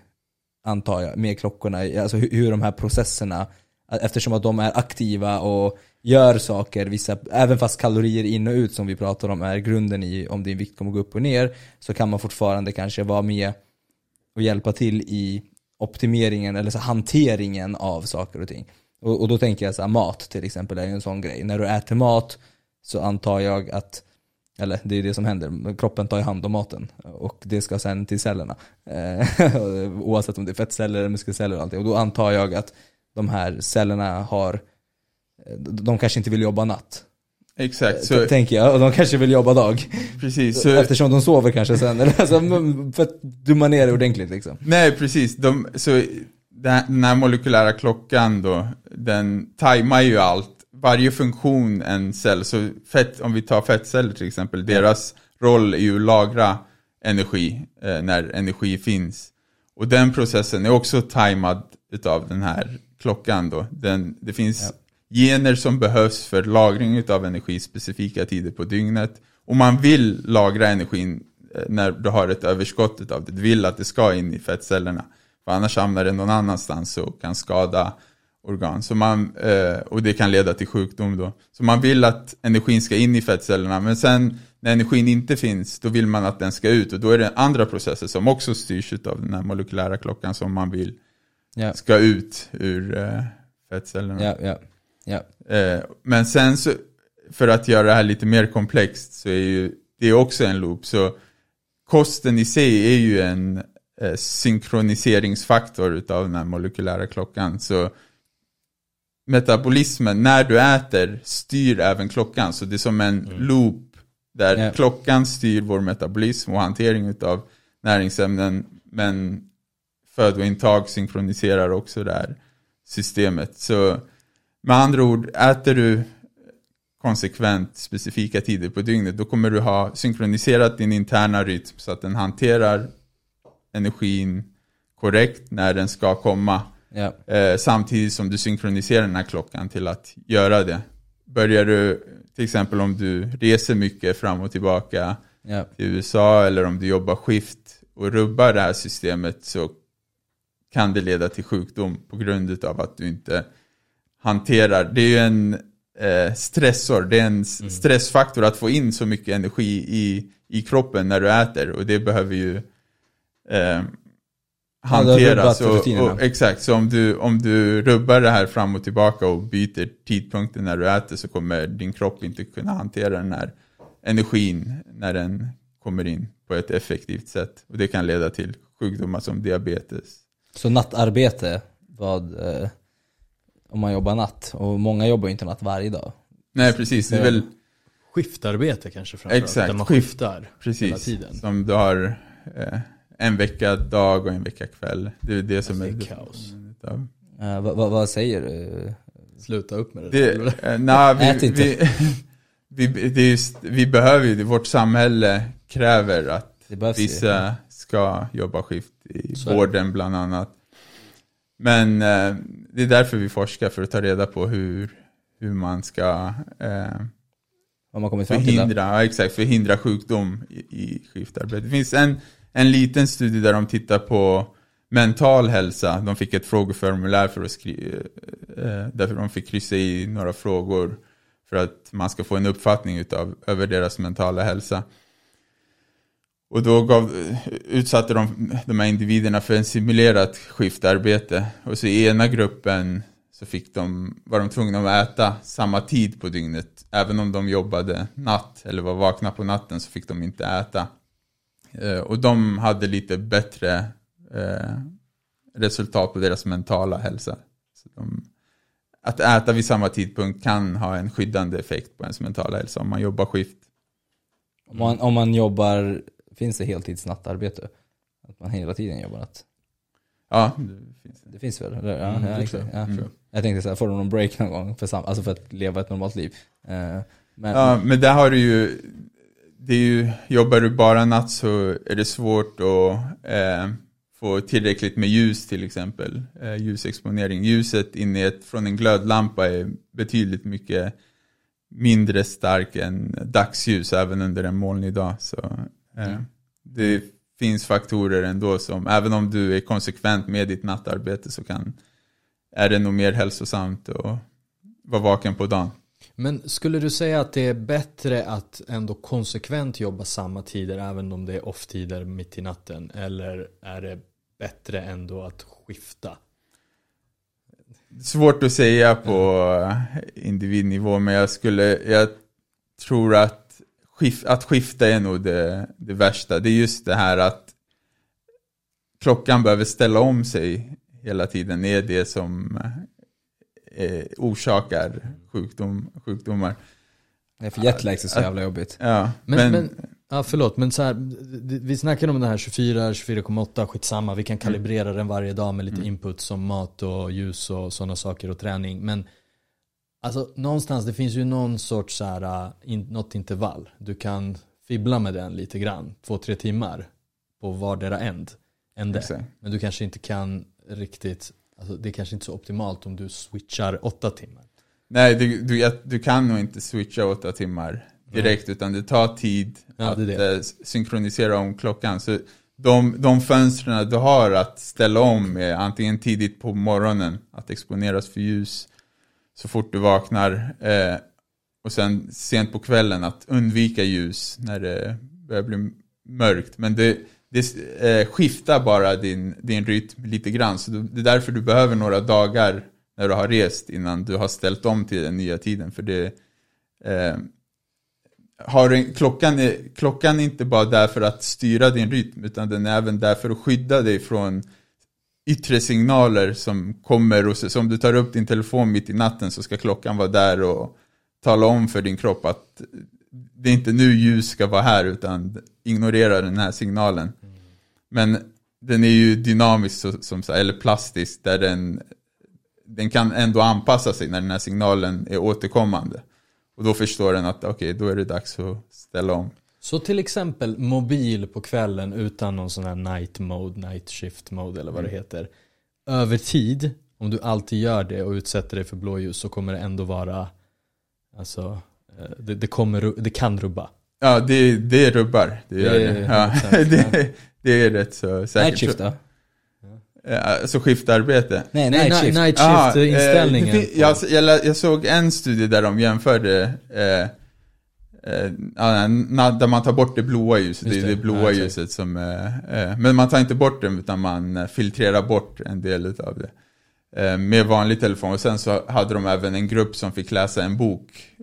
antar jag, med klockorna, alltså hur, hur de här processerna, eftersom att de är aktiva och gör saker, vissa, även fast kalorier in och ut som vi pratar om är grunden i om din vikt kommer gå upp och ner, så kan man fortfarande kanske vara med och hjälpa till i optimeringen eller så hanteringen av saker och ting. Och, och då tänker jag så här, mat till exempel är ju en sån grej. När du äter mat så antar jag att eller det är det som händer, kroppen tar ju hand om maten och det ska sen till cellerna. Eh, (laughs) oavsett om det är fettceller, eller muskelceller och allting. Och då antar jag att de här cellerna har, de kanske inte vill jobba natt. Exakt, Så, så, tänker jag, och de kanske vill jobba dag. precis. Så, Eftersom de sover kanske sen, (laughs) eller alltså, för att dumma ner det ordentligt liksom. Nej, precis. De, så den här molekylära klockan då, den tajmar ju allt. Varje funktion en cell, så fett, om vi tar fettceller till exempel, deras roll är ju att lagra energi eh, när energi finns. Och den processen är också tajmad utav den här klockan då. Den, det finns gener som behövs för lagring utav energi specifika tider på dygnet. Och man vill lagra energin eh, när du har ett överskott utav det. Du vill att det ska in i fettcellerna. För annars hamnar det någon annanstans och kan skada organ. Så man, eh, och det kan leda till sjukdom då. Så man vill att energin ska in i fettcellerna. Men sen när energin inte finns, då vill man att den ska ut. Och då är det andra processer som också styrs av den här molekylära klockan som man vill ska ut ur eh, fettcellerna. Ja, ja. Ja. Eh, men sen så, för att göra det här lite mer komplext så är ju det är också en loop. Så kosten i sig är ju en eh, synkroniseringsfaktor utav den här molekylära klockan. Så metabolismen, när du äter, styr även klockan. Så det är som en loop där Ja. klockan styr vår metabolism och hantering utav näringsämnen. Men födointag synkroniserar också det här systemet. Så med andra ord, äter du konsekvent specifika tider på dygnet, då kommer du ha synkroniserat din interna rytm så att den hanterar energin korrekt när den ska komma. Ja. Eh, samtidigt som du synkroniserar den här klockan till att göra det. Börjar du, till exempel om du reser mycket fram och tillbaka Ja. till USA eller om du jobbar skift och rubbar det här systemet så kan det leda till sjukdom på grund av att du inte hanterar, det är ju en eh, stressor, det är en s- stressfaktor att få in så mycket energi i, i kroppen när du äter och det behöver ju eh, hanteras. rubbat och, och, exakt, så om du, om du rubbar det här fram och tillbaka och byter tidpunkten när du äter så kommer din kropp inte kunna hantera den här energin när den kommer in på ett effektivt sätt. Och det kan leda till sjukdomar som diabetes. Så nattarbete, vad, eh, om man jobbar natt, och många jobbar ju inte natt varje dag. Nej, precis. Det är väl Skiftarbete kanske framförallt, Exakt, där man skift. skiftar hela precis tiden. som du har eh, en vecka dag och en vecka kväll. Det är det som det är är kaos. Eh, vad, vad, vad säger du? Sluta upp med det. Det, eh, nej, vi, Ät inte. Vi, vi, det är just, vi behöver ju det. Vårt samhälle kräver att behövs ju. vissa ska jobba skift i Så vården bland annat. Men eh, det är därför vi forskar, för att ta reda på hur, hur man ska eh, Vad man kommit fram till? då? förhindra, ja, exakt, förhindra sjukdom i, i skiftarbete. Det finns en, en liten studie där de tittar på mental hälsa. De fick ett frågeformulär för att skriva, eh, därför de fick kryssa i några frågor för att man ska få en uppfattning utav, över deras mentala hälsa. Och då gav, utsatte de de här individerna för en simulerat skiftarbete. Och så i ena gruppen så fick de, var de tvungna att äta samma tid på dygnet. Även om de jobbade natt eller var vakna på natten så fick de inte äta. Eh, och de hade lite bättre eh, resultat på deras mentala hälsa. Så de, att äta vid samma tidpunkt kan ha en skyddande effekt på ens mentala hälsa om man jobbar skift. Om man, om man jobbar, finns det heltidsnattarbete? Att man hela tiden jobbar natt? Ja, det finns Det finns väl? Ja, Mm, ja, exakt. Ja. Mm. Jag tänkte såhär, får de någon break någon gång? För, sam, alltså för att leva ett normalt liv? Eh, men, Ja, men där har du ju, det är ju, jobbar du bara natt så är det svårt att eh, få tillräckligt med ljus till exempel. Eh, ljusexponering. Ljuset inne i ett, från en glödlampa är betydligt mycket mindre stark än dagsljus även under en molnig dag. Så, Mm. Det finns faktorer ändå som, även om du är konsekvent med ditt nattarbete så kan, är det nog mer hälsosamt att vara vaken på dagen. Men skulle du säga att det är bättre att ändå konsekvent jobba samma tider även om det är off-tider mitt i natten? Eller är det bättre ändå att skifta? Svårt att säga på individnivå, men jag skulle, jag tror att, skif, att skifta är nog det, det värsta. Det är just det här att klockan behöver ställa om sig hela tiden, är det som eh, orsakar sjukdom, sjukdomar. Ja, för jetlag är så jävla jobbigt. Ja, Men, men, ja förlåt, men så här, vi snackade om den här 24, 24,8, skitsamma, vi kan kalibrera den varje dag med lite input som mat och ljus och sådana saker och träning. Men alltså någonstans, det finns ju någon sorts så här, in, något intervall. Du kan fibbla med den lite grann, två, tre timmar på vardera änd. ände. Exakt. Men du kanske inte kan riktigt, alltså det är kanske inte så optimalt om du switchar åtta timmar. Nej, du, du, du kan nog inte switcha åtta timmar direkt, utan det tar tid Ja, att det eh, synkronisera om klockan. Så de, de fönstren du har att ställa om är antingen tidigt på morgonen, att exponeras för ljus så fort du vaknar, eh, och sen sent på kvällen att undvika ljus när det börjar bli mörkt. Men det, det eh, skiftar bara din, din rytm lite grann, så det är därför du behöver några dagar när du har rest innan du har ställt om till den nya tiden. För det eh, har en, klockan, är, klockan är inte bara där för att styra din rytm utan den är även där för att skydda dig från yttre signaler som kommer och så om du tar upp din telefon mitt i natten så ska klockan vara där och tala om för din kropp att det är inte nu ljus ska vara här utan ignorera den här signalen. Men den är ju dynamisk så, som, eller plastisk där den, den kan ändå anpassa sig när den här signalen är återkommande. Och då förstår den att okej, okay, då är det dags att ställa om. Så till exempel mobil på kvällen utan någon sån här night mode, night shift mode eller vad mm. det heter. Över tid, om du alltid gör det och utsätter dig för blåljus så kommer det ändå vara, alltså, eh, det, det, kommer, det kan rubba. Ja, det, det rubbar. Det, gör det, det. Ja, (laughs) (laughs) det, det är rätt så säkert. Night shift då? Alltså skiftarbete? Nej, night shift. Night shift eh, inställningen. Jag, jag, jag, såg en studie där de jämförde eh, eh, där man tar bort det blåa ljuset. Det. det är det blåa ja, ljuset som eh, Men man tar inte bort det utan man filtrerar bort en del av det. Eh, med vanlig telefon. Och sen så hade de även en grupp som fick läsa en bok.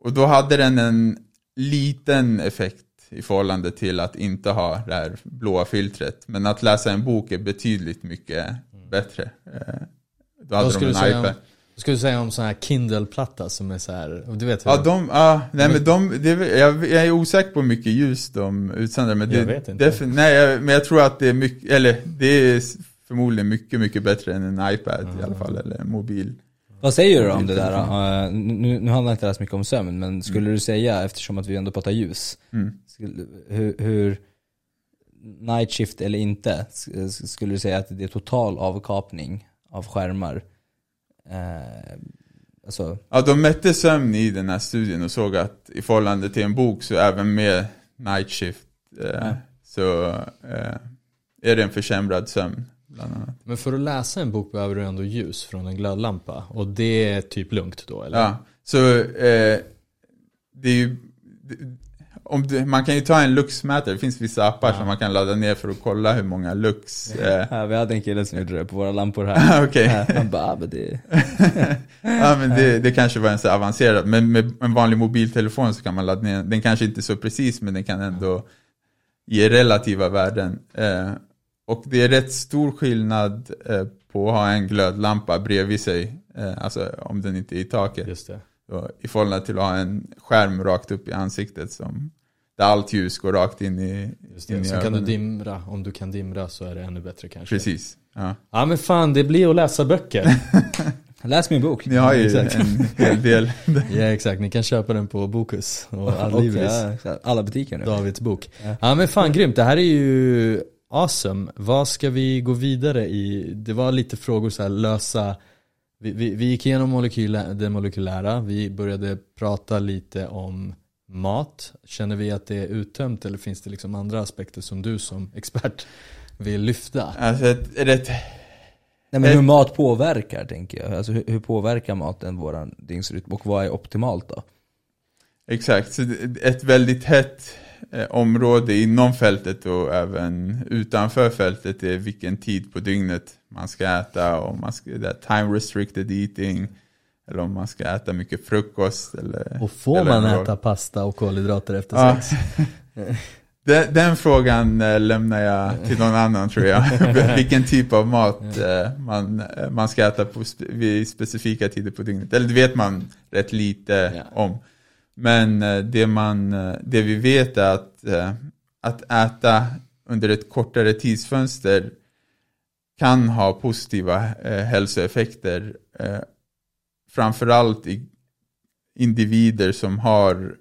och då hade den en liten effekt i förhållande till att inte ha det här blåa filtret. Men att läsa en bok är betydligt mycket mm. bättre. Eh, då hade de en iPad. Om, skulle du säga om sån här Kindle-platta som är så här, du vet hur Ja, de, ja, nej men de, det, jag, jag är osäker på hur mycket ljus de utsänder. Men det, jag vet inte. nej, jag, men jag tror att det är mycket, eller det är förmodligen mycket, mycket bättre än en iPad mm. i alla fall, eller en mobil. Vad säger du om det där? Uh, nu, nu handlar inte det här så mycket om sömn, men skulle mm. du säga, eftersom att vi ändå pratar ljus, mm. skulle, hur, hur, night shift eller inte, skulle du säga att det är total avkapning av skärmar? Uh, alltså. Ja, de mätte sömn i den här studien och såg att i förhållande till en bok så även med night shift uh, ja. så är det en försämrad sömn. Men för att läsa en bok behöver du ändå ljus från en glödlampa. Och det är typ lugnt då eller? Ja, så eh, det är ju, om du, man kan ju ta en luxmätare, det finns vissa appar ja. som man kan ladda ner för att kolla hur många lux. Eh. Ja, vi hade en kille som gjorde det på våra lampor här. (laughs) okay. Han bara, ah, men det... (laughs) ja men det, det kanske var en så avancerad, men med en vanlig mobiltelefon så kan man ladda ner, den kanske inte är så precis men den kan ändå ge relativa värden. Eh, och det är rätt stor skillnad eh, på att ha en glödlampa bredvid sig, eh, alltså om den inte är i taket. Just det. Så, I förhållande till att ha en skärm rakt upp i ansiktet som där allt ljus går rakt in i, Just det, in i så ögonen. kan du dimra, om du kan dimra så är det ännu bättre kanske. Precis. Ja, ja men fan det blir att läsa böcker. (laughs) Läs min bok. Ni har ju ja, en hel del. (laughs) ja exakt, ni kan köpa den på Bokus och Adlibris. Ja, alla butiker nu. Davids bok. Ja. ja men fan grymt, det här är ju Awesome. Vad ska vi gå vidare i? Det var lite frågor så här, lösa vi, vi, vi gick igenom molekylä, det molekylära, vi började prata lite om mat. Känner vi att det är uttömt eller finns det liksom andra aspekter som du som expert vill lyfta? Alltså, är det ett... Nej men hur mat påverkar tänker jag. Alltså hur, hur påverkar maten våran dygnsrytm och vad är optimalt då? Exakt, så ett väldigt hett eh, område inom fältet och även utanför fältet är vilken tid på dygnet man ska äta och man ska, det time restricted eating eller om man ska äta mycket frukost. Eller, och får eller man äta pasta och kolhydrater efter ja. sex? (laughs) den, den, frågan äh, lämnar jag till någon annan tror jag. (laughs) Vilken typ av mat äh, man, äh, man ska äta på vid specifika tider på dygnet. Eller det vet man rätt lite ja. om. Men eh, det, man, eh, det vi vet är att, eh, att äta under ett kortare tidsfönster kan ha positiva hälsoeffekter. Framförallt i individer som har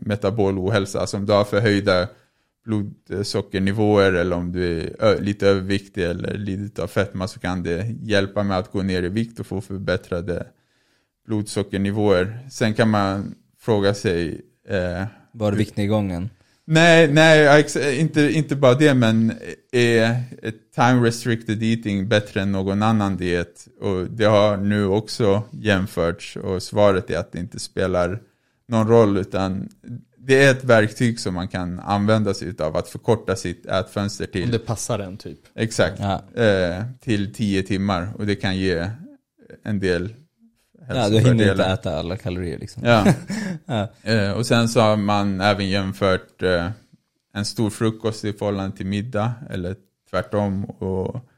metabol ohälsa, alltså om du har förhöjda blodsockernivåer eller om du är lite överviktig eller lider av fetma så kan det hjälpa med att gå ner i vikt och få förbättrade blodsockernivåer. Sen kan man fråga sig... Eh, Var viktnedgången? Nej, nej inte, inte bara det, men är time restricted eating bättre än någon annan diet? Och det har nu också jämförts och svaret är att det inte spelar någon roll utan det är ett verktyg som man kan använda sig av att förkorta sitt ätfönster Om till, det passar en typ. exakt, Ja. eh, till 10 timmar. Och det kan ge en del Ja, du hinner inte äta alla kalorier liksom. Ja. (laughs) Ja. Eh, och sen så har man även jämfört eh, en stor frukost i förhållande till middag, eller tvärtom. Och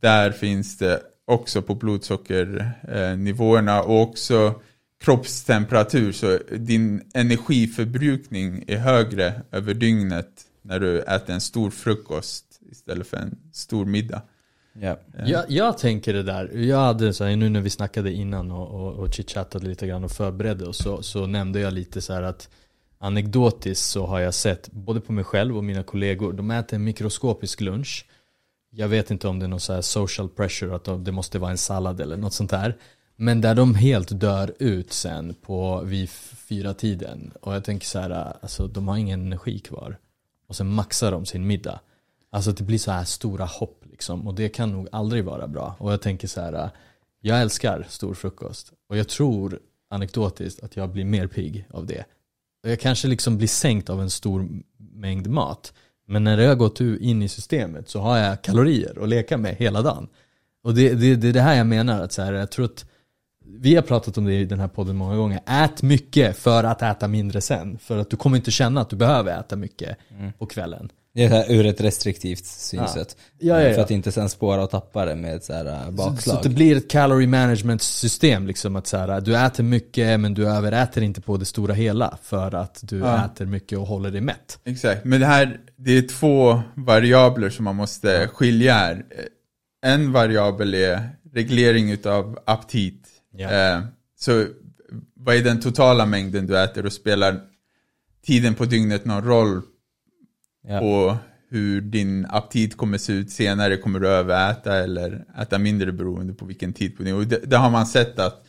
där finns det också på blodsockernivåerna och också kroppstemperatur. Så din energiförbrukning är högre över dygnet när du äter en stor frukost istället för en stor middag. Yeah. Jag, jag tänker det där, jag hade så här, nu när vi snackade innan och, och, och chitchattade lite grann och förberedde oss så, så nämnde jag lite så här att anekdotiskt så har jag sett både på mig själv och mina kollegor, de äter en mikroskopisk lunch. Jag vet inte om det är någon så här social pressure, att de- det måste vara en sallad eller något sånt där. Men där de helt dör ut sen på vid fyra tiden. Och jag tänker så här, alltså de har ingen energi kvar. Och sen maxar de sin middag. Alltså det blir så här stora hopp liksom. Och det kan nog aldrig vara bra. Och jag tänker så här, jag älskar stor frukost. Och jag tror anekdotiskt att jag blir mer pigg av det. Och jag kanske liksom blir sänkt av en stor mängd mat. Men när det har gått in i systemet så har jag kalorier att leka med hela dagen. Och det är det, det, är det här jag menar, att så här, jag tror att vi har pratat om det i den här podden många gånger. Ät mycket för att äta mindre sen. För att du kommer inte känna att du behöver äta mycket på kvällen. Det är så här ur ett restriktivt synsätt. Ja, ja, ja. För att inte sen spåra och tappa det med ett så här Så, bakslag. så att det blir ett calorie management system liksom att så här, du äter mycket men du överäter inte på det stora hela för att du Ja. äter mycket och håller dig mätt. Exakt, men det här, det är två variabler som man måste skilja här. En variabel är reglering utav aptit. Ja. Eh, så vad är den totala mängden du äter och spelar tiden på dygnet någon roll Ja. på hur din aptit kommer se ut senare? Kommer du överäta eller äta mindre beroende på vilken tid på dygnet? Och det, det har man sett att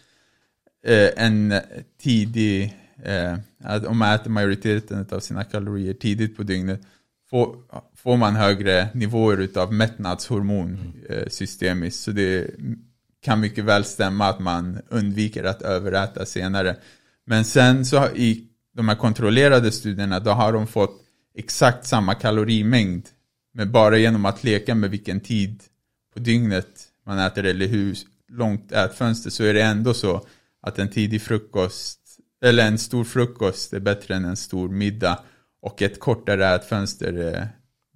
eh, en tidig, eh, att om man äter majoriteten av sina kalorier tidigt på dygnet får, får man högre nivåer utav mättnadshormon eh, systemiskt. Så det kan mycket väl stämma att man undviker att överäta senare. Men sen så i de här kontrollerade studierna, då har de fått exakt samma kalorimängd. Men bara genom att leka med vilken tid på dygnet man äter eller hur långt ätfönster så är det ändå så att en tidig frukost eller en stor frukost är bättre än en stor middag och ett kortare ätfönster är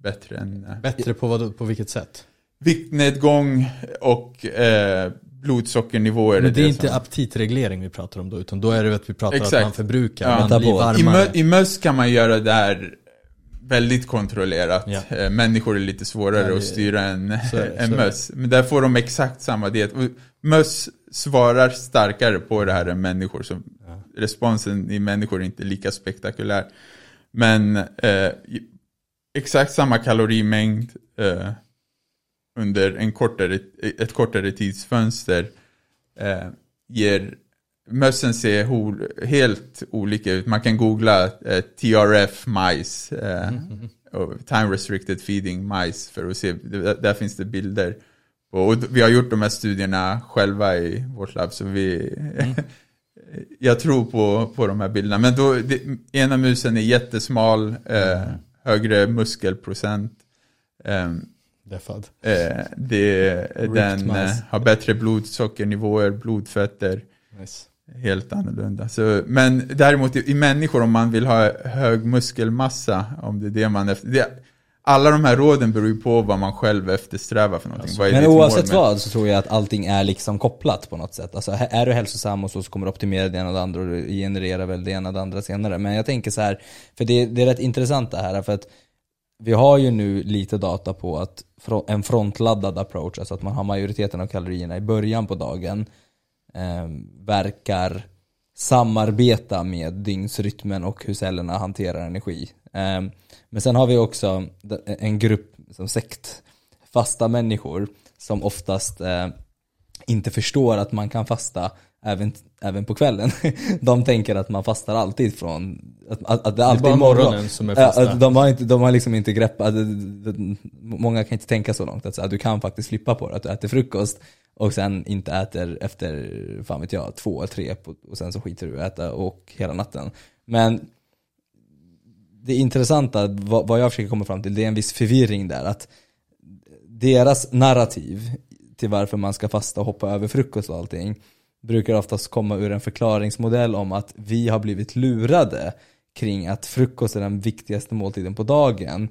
bättre än eh, Bättre på, vad, på vilket sätt? viktnedgång och eh, blodsockernivåer. Men det är inte som- aptitreglering vi pratar om då utan då är det att vi pratar Exakt. att man förbrukar, Ja. man blir Metabol. I, varmare. mö, I möss kan man göra det här väldigt kontrollerat. Ja. Eh, Människor är lite svårare Ja, det- att styra än, det, (laughs) än möss. Men där får de exakt samma diet. Och Möss svarar starkare på det här än människor. Så responsen i människor är inte lika spektakulär. Men eh, exakt samma kalorimängd eh, under en kortare, ett kortare tidsfönster eh, ger mössen ser helt olika ut. Man kan googla eh, TRF majs, eh, och time restricted feeding majs för att se, där, där finns det bilder. på- Och vi har gjort de här studierna själva i vårt labb så vi (laughs) jag tror på, på de här bilderna. Men då, det, ena musen är jättesmal, eh, högre muskelprocent. ehm, Deffad. Eh, det, den eh, har bättre blodsockernivåer, blodfetter, Nice. Helt annorlunda. Så, men däremot i, i människor, om man vill ha hög muskelmassa, om det är det man efter... Det, alla de här råden beror ju på vad man själv eftersträvar för någonting. Är Men oavsett vad så tror jag att allting är liksom kopplat på något sätt. Alltså är du hälsosam och så, så kommer du optimera det ena och det andra och du genererar väl det ena och det andra senare. Men jag tänker så här, för det, det är rätt intressant det här för att vi har ju nu lite data på att en frontladdad approach, alltså att man har majoriteten av kalorierna i början på dagen, eh, verkar samarbeta med dygnsrytmen och hur cellerna hanterar energi. Eh, men sen har vi också en grupp som sekt, fasta människor som oftast eh, inte förstår att man kan fasta även, även på kvällen. (laughs) De tänker att man fastar alltid från, att, att, att det alltid är morgon. morgonen som är fasta. att de, har inte, de har liksom inte greppat, många kan inte tänka så långt. Att här, du kan faktiskt slippa på det, att du äter frukost och sen inte äter efter, fan vet jag, två, eller tre på, och sen så skiter du i att äta och hela natten. Men det intressanta, vad, vad jag försöker komma fram till, det är en viss förvirring där. Att deras narrativ till varför man ska fasta och hoppa över frukost och allting brukar oftast komma ur en förklaringsmodell om att vi har blivit lurade kring att frukost är den viktigaste måltiden på dagen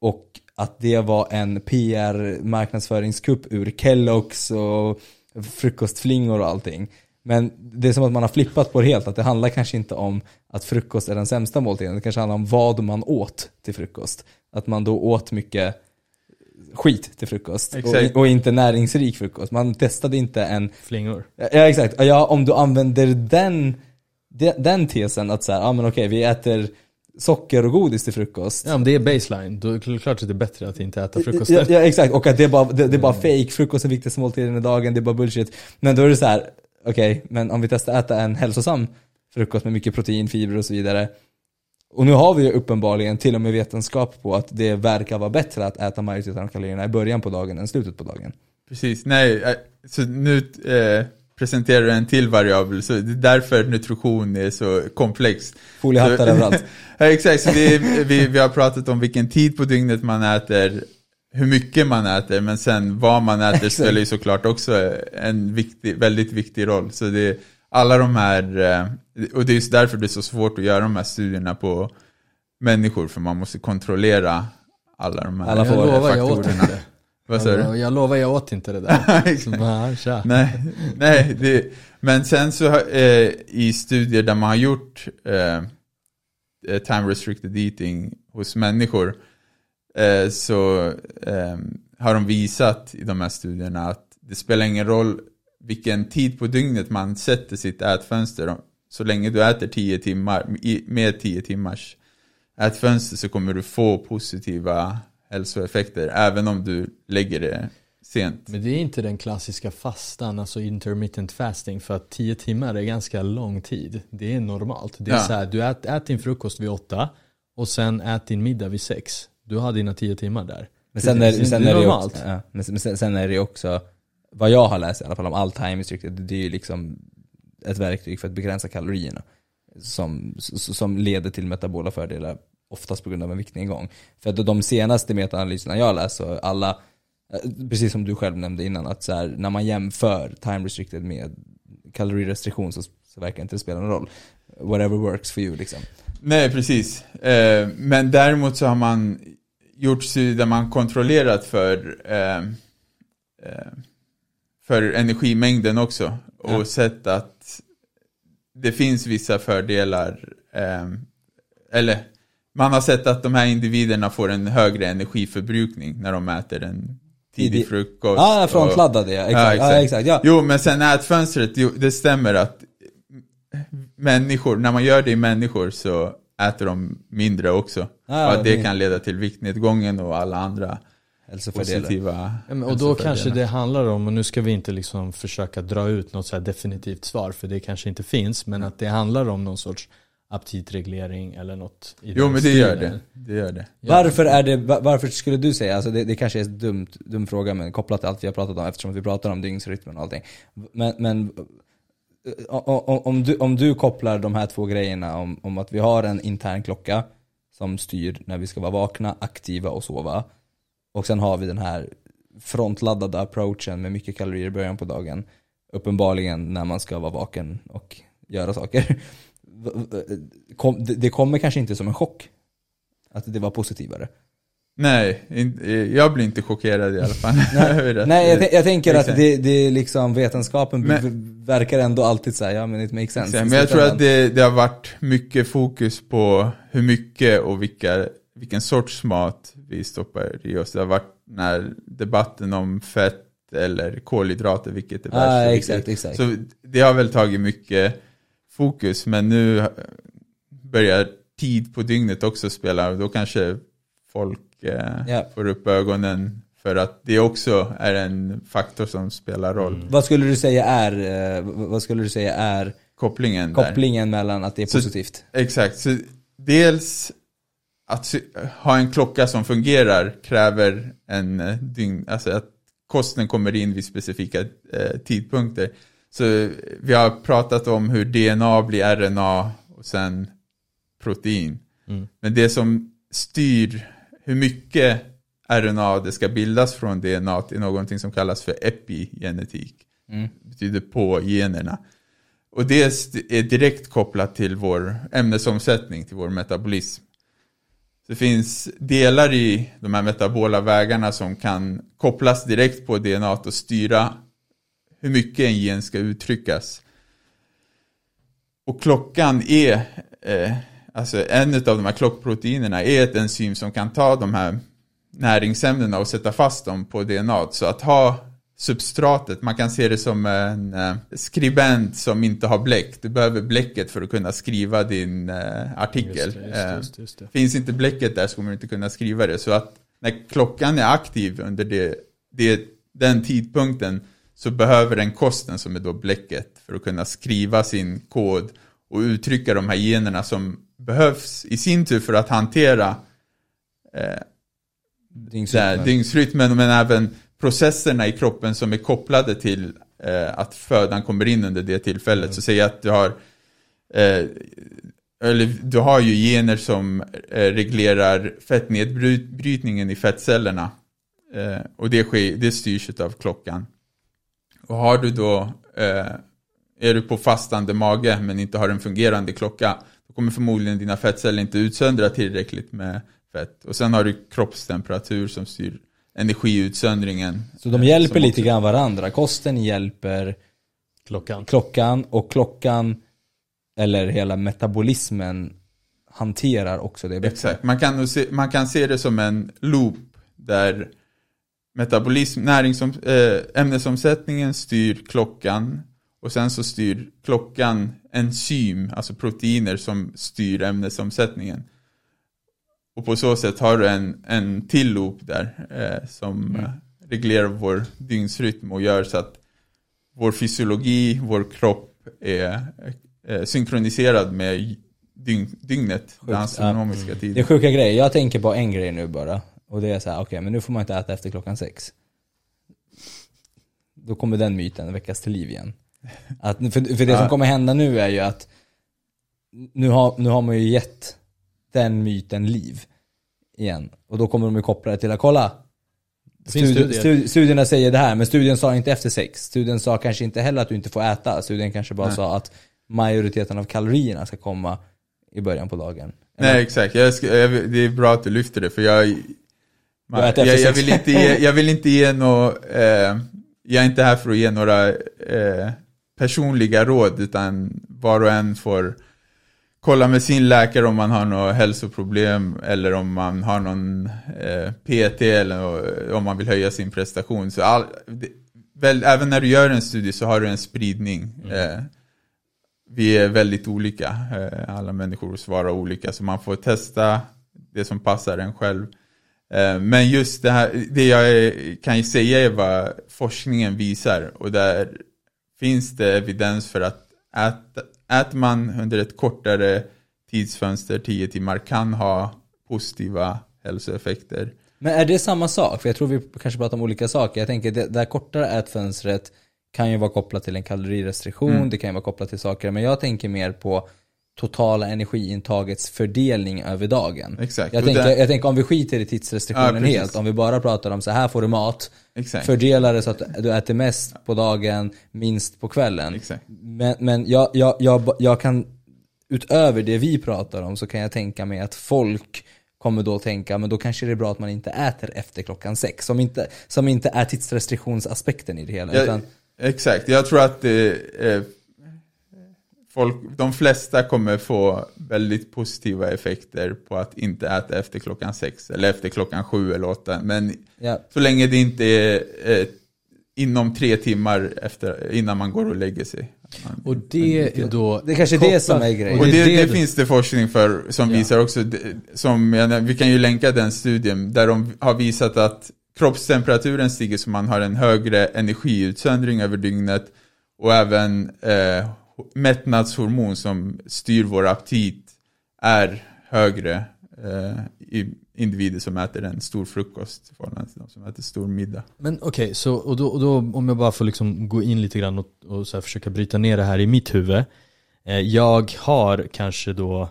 och att det var en PR marknadsföringskupp ur Kellogg's och frukostflingor och allting. Men det är som att man har flippat på det helt, att det handlar kanske inte om att frukost är den sämsta måltiden, det kanske handlar om vad man åt till frukost. Att man då åt mycket skit till frukost och, och inte näringsrik frukost. Man testade inte en Flingor. Ja exakt, ja om du använder den, de- den tesen att säga, ja men okej vi äter socker och godis till frukost. Ja, om det är baseline, då är det klart att det är bättre att inte äta frukost. Ja, ja exakt, och att det är bara, det, det är bara fake, frukost är viktigaste måltiden i dagen, det är bara bullshit. Men då är det så här, okej, men om vi testar att äta en hälsosam frukost med mycket protein, fibrer och så vidare. Och nu har vi ju uppenbarligen till och med vetenskap på att det verkar vara bättre att äta majoriteten av kalorierna i början på dagen än slutet på dagen. Precis, nej, eh, så nu eh, presenterar du en till variabel, så det är därför nutrition är så komplext. Foliehattar överallt. (laughs) ja, exakt, så vi, vi, vi har pratat om vilken tid på dygnet man äter, hur mycket man äter, men sen vad man äter spelar ju såklart också en viktig, väldigt viktig roll. Så det är alla de här, eh, och det är just därför det är så svårt att göra de här studierna på människor, för man måste kontrollera alla de här Alla jag får lovar, jag åt faktorerna. inte. Vad sa du? Jag, lovar, jag åt inte det där. (laughs) Så bara, tja. Nej, nej det, men sen så eh, i studier där man har gjort eh, eh, time restricted eating hos människor eh, så eh, har de visat i de här studierna att det spelar ingen roll vilken tid på dygnet man sätter sitt ätfönster. Så länge du äter 10 timmar, med 10 timmars ätfönster så kommer du få positiva hälsoeffekter även om du lägger det sent. Men det är inte den klassiska fastan, alltså intermittent fasting, för att 10 timmar är ganska lång tid. Det är normalt. Det är Ja. så här, du ät, ät din frukost vid åtta och sen ät din middag vid sex. Du har dina 10 timmar där. Men sen är, det- sen är det också, ja, men sen- sen, är det också, vad jag har läst i alla fall om all time restricted, det är ju liksom ett verktyg för att begränsa kalorierna. Som, som leder till metabola fördelar, oftast på grund av en viktnedgång. För att de senaste metaanalyserna jag läst, så alla, eh, precis som du själv nämnde innan, att så här, när man jämför time restricted med kalorirestriktion så, så verkar inte det spela någon roll. Whatever works for you liksom. Nej, precis. Eh, men däremot så har man gjort studier där man kontrollerat för, eh, eh, för energimängden också. Och Ja. sett att det finns vissa fördelar. Eh, eller man har sett att de här individerna får en högre energiförbrukning när de äter en tidig frukost. Ja, ah, och- frontladdade jag. Exakt. Ja, Ja, exakt. Ja, exakt. Ja. Jo, men sen ätfönstret, jo, det stämmer att människor, när man gör det i människor så äter de mindre också. Ja, och att det kan leda till viktnedgången och alla andra positiva Ja, men, och då kanske det handlar om, och nu ska vi inte liksom försöka dra ut något så här definitivt svar, för det kanske inte finns, men att det handlar om någon sorts aptitreglering eller något i Jo, den men det gör det. Det gör det. Varför är det, va- varför skulle du säga, alltså det, det kanske är en dum, dum fråga men kopplat till allt vi har pratat om eftersom vi pratar om dygnsrytmen och allting. Men, men om, du, om du kopplar de här två grejerna om, om att vi har en intern klocka som styr när vi ska vara vakna, aktiva och sova. Och sen har vi den här frontladdade approachen med mycket kalorier i början på dagen. Uppenbarligen när man ska vara vaken och göra saker. Kom, det, kommer kanske inte som en chock att det var positivare. Nej, eh, jag blir inte chockerad i alla fall. (laughs) (laughs) att- Nej, jag, tän- jag tänker att det, det är liksom vetenskapen Men- verkar ändå alltid säga, ja men it makes sense. Exakt, Men jag tror att det, det har varit mycket fokus på hur mycket och vilka, vilken sorts mat vi stoppar i oss. Det har varit den här debatten om fett eller kolhydrater, vilket är värst. och exakt, exakt. Så det har väl tagit mycket fokus, men nu börjar tid på dygnet också spela då kanske folk eh, Ja. får upp ögonen för att det också är en faktor som spelar roll. Vad skulle du säga är, eh, vad skulle du säga är Kopplingen där. kopplingen mellan att det är Så- positivt? Exakt, så dels att ha en klocka som fungerar kräver en eh, dygn, alltså att kosten kommer in vid specifika eh, tidpunkter. Så vi har pratat om hur DNA blir RNA och sen protein. Mm. Men det som styr hur mycket RNA det ska bildas från DNA är någonting som kallas för epigenetik. Mm. Det betyder på generna. Och det är direkt kopplat till vår ämnesomsättning, till vår metabolism. Det finns delar i de här metabola vägarna som kan kopplas direkt på DNA och styra hur mycket en gen ska uttryckas. Och klockan är, eh, alltså en av de här klockproteinerna är ett enzym som kan ta de här näringsämnena och sätta fast dem på DNA. Så att ha substratet, man kan se det som en eh, skribent som inte har bläck. Du behöver bläcket för att kunna skriva din eh, artikel. Just det, just det, Eh, just det, just det. Finns inte bläcket där så kommer du inte kunna skriva det. Så att när klockan är aktiv under det, det, den tidpunkten så behöver den kosten som är då bläcket för att kunna skriva sin kod och uttrycka de här generna som behövs i sin tur för att hantera eh, Dygnsrytmen. dygnsrytmen men även processerna i kroppen som är kopplade till eh, att födan kommer in under det tillfället. Så säg att du har eh, eller du har ju gener som eh, reglerar fettnedbrytningen i fettcellerna. Eh, och det, sker, det styrs av klockan. Och har du då, eh, är du på fastande mage men inte har en fungerande klocka, då kommer förmodligen dina fettceller inte utsöndra tillräckligt med fett. Och sen har du kroppstemperatur som styr energiutsöndringen. Så de eh, hjälper som lite grann varandra. Kosten hjälper Klockan. klockan och klockan, eller hela metabolismen, hanterar också det bättre. Exakt, man kan, se, man kan se det som en loop där metabolism, näringsom, äh, ämnesomsättningen styr klockan och sen så styr klockan enzym, alltså proteiner som styr ämnesomsättningen. Och på så sätt har du en, en till loop där eh, som Mm. eh, reglerar vår dygnsrytm och gör så att vår fysiologi, vår kropp är eh, synkroniserad med dygn, dygnet, den ja. astronomiska Det är tiden. sjuka grejer. Jag tänker på en grej nu bara. Och det är så här, okej men nu får man inte äta efter klockan sex. Då kommer den myten väckas till liv igen. Att, för, för det som kommer hända nu är ju att nu har, nu har man ju gett den myten liv igen. Och då kommer de ju koppla det till att kolla. Studi- studier. studi- studierna säger det här, men studien sa inte efter sex. Studien sa kanske inte heller att du inte får äta. Studien kanske bara Nej. sa att majoriteten av kalorierna ska komma i början på dagen. Nej exakt, jag ska, jag, det är bra att du lyfter det för jag äter jag, (laughs) jag, vill inte ge, jag vill inte ge några, eh, jag är inte här för att ge några eh, personliga råd utan var och en får kolla med sin läkare om man har några hälsoproblem eller om man har någon eh, PT eller om man vill höja sin prestation. Så all, det, väl, även när du gör en studie så har du en spridning. Eh, vi är väldigt olika. Eh, alla människor svarar olika så man får testa det som passar en själv. Eh, men just det här, det jag kan ju säga är vad forskningen visar och där finns det evidens för att ät, äter man under ett kortare tidsfönster, 10 timmar, kan ha positiva hälsoeffekter. Men är det samma sak? För jag tror vi kanske pratar om olika saker. Jag tänker det där kortare ätfönstret kan ju vara kopplat till en kalorirestriktion, Mm. det kan ju vara kopplat till saker, men jag tänker mer på totala energiintagets fördelning över dagen. Exakt. Jag tänker, jag tänker om vi skiter i tidsrestriktionen Ja, helt, om vi bara pratar om så här får du mat, Exakt. fördela det så att du äter mest på dagen, minst på kvällen. Exakt. Men, men jag, jag, jag, jag kan, utöver det vi pratar om så kan jag tänka mig att folk kommer då tänka, men då kanske det är bra att man inte äter efter klockan sex. Som inte, som inte är tidsrestriktionsaspekten i det hela. Ja, utan, Exakt, jag tror att det, eh, folk, de flesta kommer få väldigt positiva effekter på att inte äta efter klockan sex eller efter klockan sju eller åtta. Men ja, så länge det inte är eh, inom tre timmar efter, innan man går och lägger sig. Man- Och det är då... det är kanske det som är grejen. Och det, det, du- finns det forskning för som Ja. visar också, det- som, vi kan ju länka den studien, där de har visat att kroppstemperaturen stiger så man har en högre energiutsöndring över dygnet och även eh, mättnadshormon som styr vår aptit är högre eh, i individer som äter en stor frukost i förhållande till de som äter stor middag. Men okej, så och då, och då om jag bara får liksom gå in lite grann och, och så här försöka bryta ner det här i mitt huvud. Eh, jag har kanske då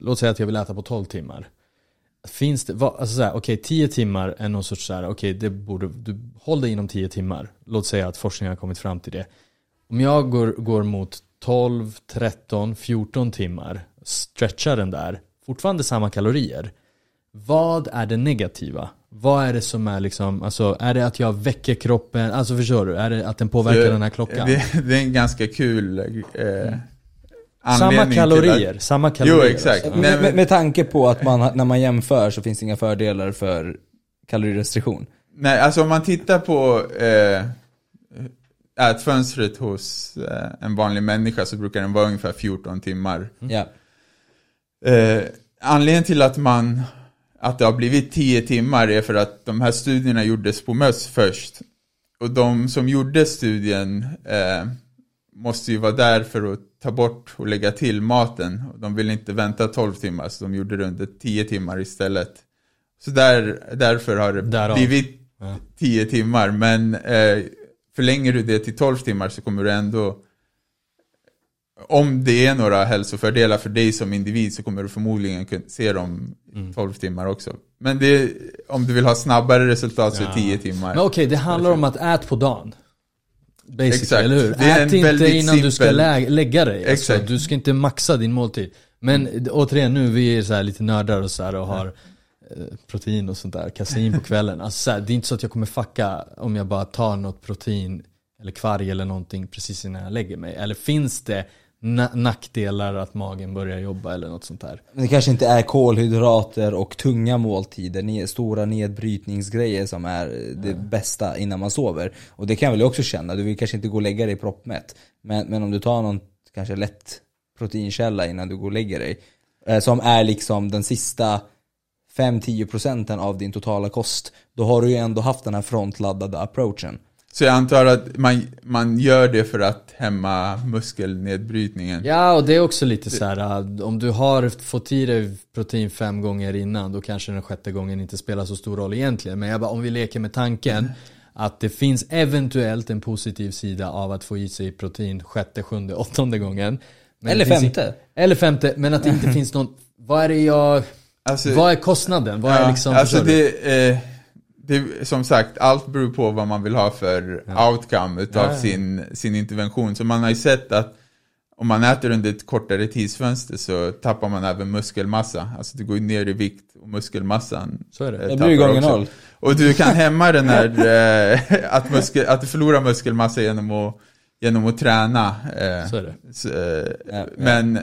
låt säga att jag vill äta på 12 timmar. Finns det, alltså såhär, okej 10 timmar är någon sorts såhär, okej det borde, du håll dig inom 10 timmar. Låt säga att forskningen har kommit fram till det. Om jag går, går mot 12, 13, 14 timmar, stretchar den där, fortfarande samma kalorier. Vad är det negativa? Vad är det som är liksom, alltså är det att jag väcker kroppen, alltså förstår du? Är det att den påverkar Så den här klockan? Det, det är en ganska kul eh, samma kalorier, att- samma kalorier. Jo, exakt. alltså. Med, med, med tanke på att man, när man jämför så finns det inga fördelar för kalorirestriktion. Nej, alltså om man tittar på eh, ätfönstret hos eh, en vanlig människa så brukar den vara ungefär 14 timmar. Ja. Eh, anledningen till att man att det har blivit 10 timmar är för att de här studierna gjordes på möss först. Och de som gjorde studien eh, måste ju vara där för att ta bort och lägga till maten. De ville inte vänta 12 timmar så de gjorde det under 10 timmar istället. Så där, därför har det Därav. blivit Ja. 10 timmar. Men eh, förlänger du det till 12 timmar så kommer du ändå om det är några hälsofördelar för dig som individ så kommer du förmodligen kunna se dem Mm. i 12 timmar också. Men det, om du vill ha snabbare resultat så är Ja. 10 timmar. Men okej, det handlar om att ät på dagen. Basically, Exakt. eller hur? Det är Ät en inte innan du ska simpel- lä- lägga dig. Alltså, Exakt. du ska inte maxa din måltid. Men återigen, nu vi är så här lite nördar och så här och har protein och sånt där, kasein på kvällen. Alltså, så här, det är inte så att jag kommer fucka om jag bara tar något protein eller kvarg eller någonting precis innan jag lägger mig. Eller finns det na- nackdelar att magen börjar jobba eller något sånt där? Men Det kanske inte är kolhydrater och tunga måltider, ne- stora nedbrytningsgrejer som är det bästa innan man sover. Och det kan jag väl också känna, du vill kanske inte gå och lägga dig proppmätt. Men, men om du tar någon kanske lätt proteinkälla innan du går och lägger dig. Eh, som är liksom den sista 5-10 procenten av din totala kost. Då har du ju ändå haft den här frontladdade approachen. Så jag antar att man, man gör det för att hämma muskelnedbrytningen. Ja, och det är också lite så här. äh, om du har fått i dig protein fem gånger innan, då kanske den sjätte gången inte spelar så stor roll egentligen. Men jag bara, om vi leker med tanken att det finns eventuellt en positiv sida av att få i sig protein sjätte, sjunde, åttonde gången. Men Eller femte. i- Eller femte, men att det inte (laughs) finns någon, vad är det jag, Alltså, vad är kostnaden? Vad är ja, liksom, alltså det, eh, det, som sagt, allt beror på vad man vill ha för outcome utav Ja, ja. Sin, sin intervention. Så man har ju sett att om man äter under ett kortare tidsfönster så tappar man även muskelmassa. Alltså det går ner i vikt och muskelmassan Så är det. eh, Det blir gånger noll. Och du kan hämma den här, (laughs) eh, att, muskel, att du förlorar muskelmassa genom att, genom att träna. Eh, Så är det. så, eh, Ja, ja. Men,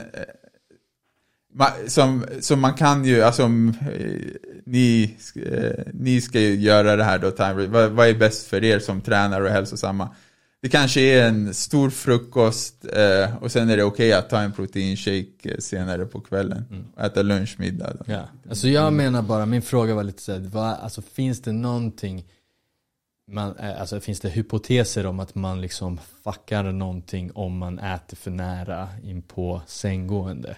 som, som man kan ju, alltså om eh, ni, eh, ni ska ju göra det här då, Time, vad, vad är bäst för er som tränare och hälsosamma? Det kanske är en stor frukost eh, och sen är det okej att ta en proteinshake eh, senare på kvällen. Och äta lunch, middag. Då. Ja. Alltså jag menar bara, min fråga var lite såhär, vad, alltså finns det någonting man, alltså finns det hypoteser om att man liksom fuckar någonting om man äter för nära in på sänggående?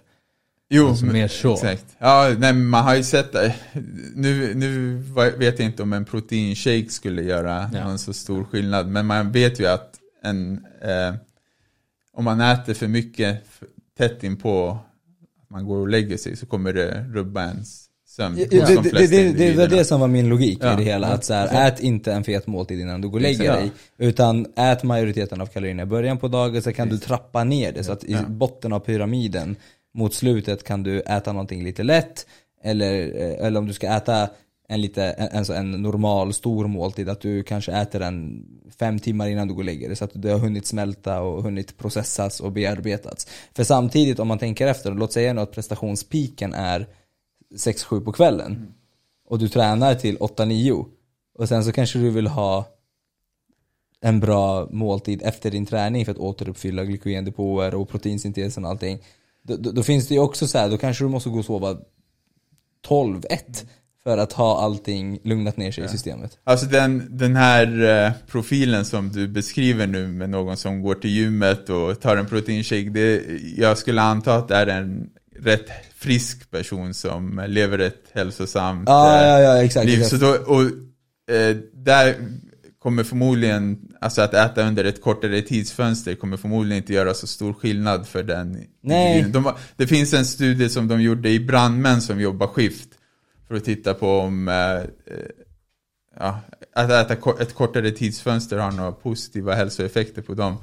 Jo, Alltså mer så. Exakt. Ja, nej, man har ju sett det. Nu, nu vet jag inte om en proteinshake skulle göra Ja. någon så stor skillnad. Men man vet ju att en, eh, om man äter för mycket tätt in på att man går och lägger sig så kommer det rubba ens sömn. Ja, det, de det, det, det, det var det som var min logik Ja. i det hela. Att så här, ät inte en fet måltid innan du går och lägger Exakt. dig. Utan ät majoriteten av kalorierna i början på dagen, så kan du trappa ner det. Så att i Ja. botten av pyramiden, mot slutet kan du äta någonting lite lätt. Eller, eh, eller om du ska äta en, lite, en, alltså en normal stor måltid, att du kanske äter den fem timmar innan du går och lägger dig. Så att det har hunnit smälta och hunnit processas och bearbetats. För samtidigt, om man tänker efter, låt säga nu att prestationspiken är 6-7 på kvällen och du tränar till 8-9 och sen så kanske du vill ha en bra måltid efter din träning för att återuppfylla glykogendepåer och proteinsyntesen och allting. Då, då, då finns det ju också så här, då kanske du måste gå och sova 12-1 för att ha allting lugnat ner sig i systemet. Alltså den, den här eh, profilen som du beskriver nu med någon som går till gymmet och tar en proteinshake. Det, jag skulle anta att det är en rätt frisk person som lever ett hälsosamt Ja, eh, ja, ja, exakt. liv. exakt. Så då, och, eh, där kommer förmodligen, alltså att äta under ett kortare tidsfönster kommer förmodligen inte göra så stor skillnad för den. Nej. De, det finns en studie som de gjorde i brandmän som jobbar skift för att titta på om eh, eh, ja, att äta ett kortare tidsfönster har några positiva hälsoeffekter på dem.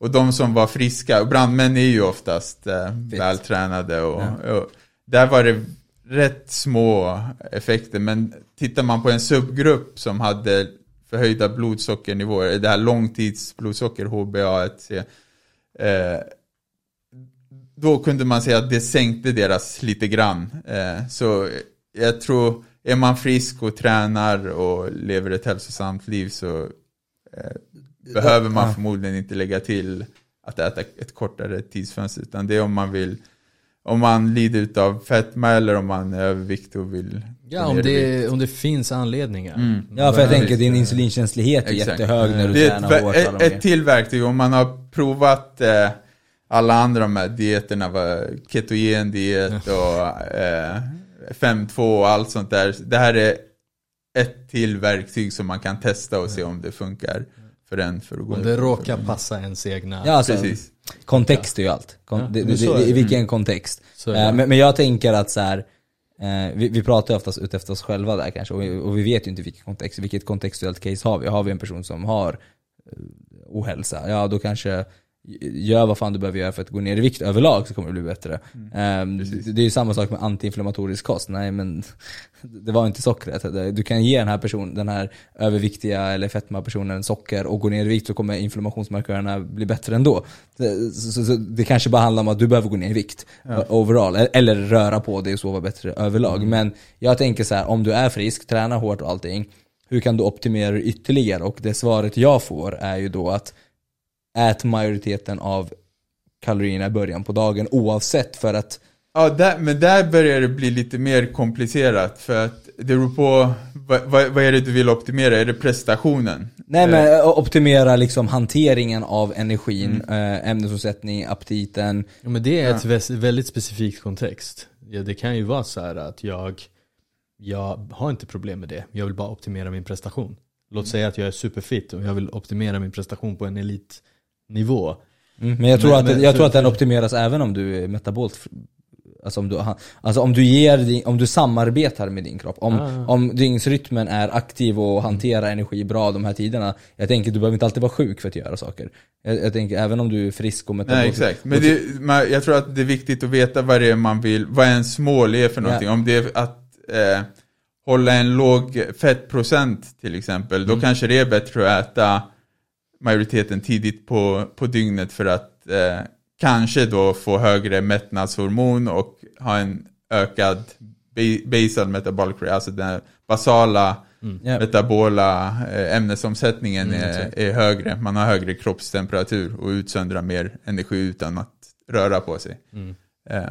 Och de som var friska, och brandmän är ju oftast eh, vältränade och, och där var det rätt små effekter. Men tittar man på en subgrupp som hade förhöjda blodsockernivåer, det här långtidsblodsocker, HbA1c, eh, då kunde man säga att det sänkte deras lite grann. Eh, så jag tror, är man frisk och tränar och lever ett hälsosamt liv så eh, behöver man förmodligen inte lägga till att äta ett kortare tidsfönster. Utan det är om man vill, om man lider av fetma eller om man är övervikt och vill Ja, om det, om det finns anledningar. Mm. Ja för jag Ja, tänker din insulinkänslighet är Exakt. jättehög när du Det är tränar ett, hårt. ett, ett till verktyg, om man har provat eh, alla andra de här dieterna, va, ketogendiet och eh, 5-2 och allt sånt där. Det här är ett till verktyg som man kan testa och se om det funkar för en för att gå Om det råkar passa ens egna. Ja, alltså, Precis. kontext är ju allt. Kon- Ja, det, det. I vilken kontext. Så är det. Eh, men, men jag tänker att så här, eh, vi, vi pratar ju oftast ut efter oss själva där kanske, och, vi- och vi vet ju inte vilken kontext, vilket kontextuellt case har vi. Har vi en person som har eh, ohälsa, ja då kanske gör vad fan du behöver göra för att gå ner i vikt överlag så kommer det bli bättre. Eh, precis. det, det är ju samma sak med antiinflammatorisk kost. Nej men (laughs) det var inte sockret. Du kan ge den här personen, den här överviktiga eller fetma-personen socker och gå ner i vikt så kommer inflammationsmarkörerna bli bättre ändå. Så, så, så, det kanske bara handlar om att du behöver gå ner i vikt overall. Eller- Eller röra på dig och sova bättre överlag. Men jag tänker så här, om du är frisk, tränar hårt och allting. Hur kan du optimera ytterligare? Och det svaret jag får är ju då att ät majoriteten av kalorierna i början på dagen oavsett för att Ja, där, men där börjar det bli lite mer komplicerat för att det beror på vad, vad, vad är det du vill optimera? Är det prestationen? Nej Eh, men eh, optimera liksom hanteringen av energin, eh, ämnesomsättning, aptiten. Ja, men det är ett väs- väldigt specifikt kontext. Ja, det kan ju vara så här att jag, jag har inte problem med det. Jag vill bara optimera min prestation. Låt säga att jag är superfit och jag vill optimera min prestation på en elitnivå. Men jag tror, Men- att, men jag för- tror att den optimeras även om du är metabolt Alltså om du, alltså om du ger din, om du samarbetar med din kropp. Om, Ah. om dygnsrytmen är aktiv och hanterar energi bra de här tiderna. Jag tänker du behöver inte alltid vara sjuk för att göra saker. Jag, jag tänker även om du är frisk och metabolt. Nej, exakt. Men det, man, jag tror att det är viktigt att veta vad det är man vill, vad ens mål är för någonting. Ja. Om det är att eh, hålla en låg fettprocent till exempel, Mm. då kanske det är bättre att äta majoriteten tidigt på, på dygnet för att eh, kanske då få högre mättnadshormon och ha en ökad ba- basal metabolic rate, alltså den basala Ja. metabola eh, ämnesomsättningen Mm, är, är högre. Man har högre kroppstemperatur och utsöndrar mer energi utan att röra på sig. Mm. Eh,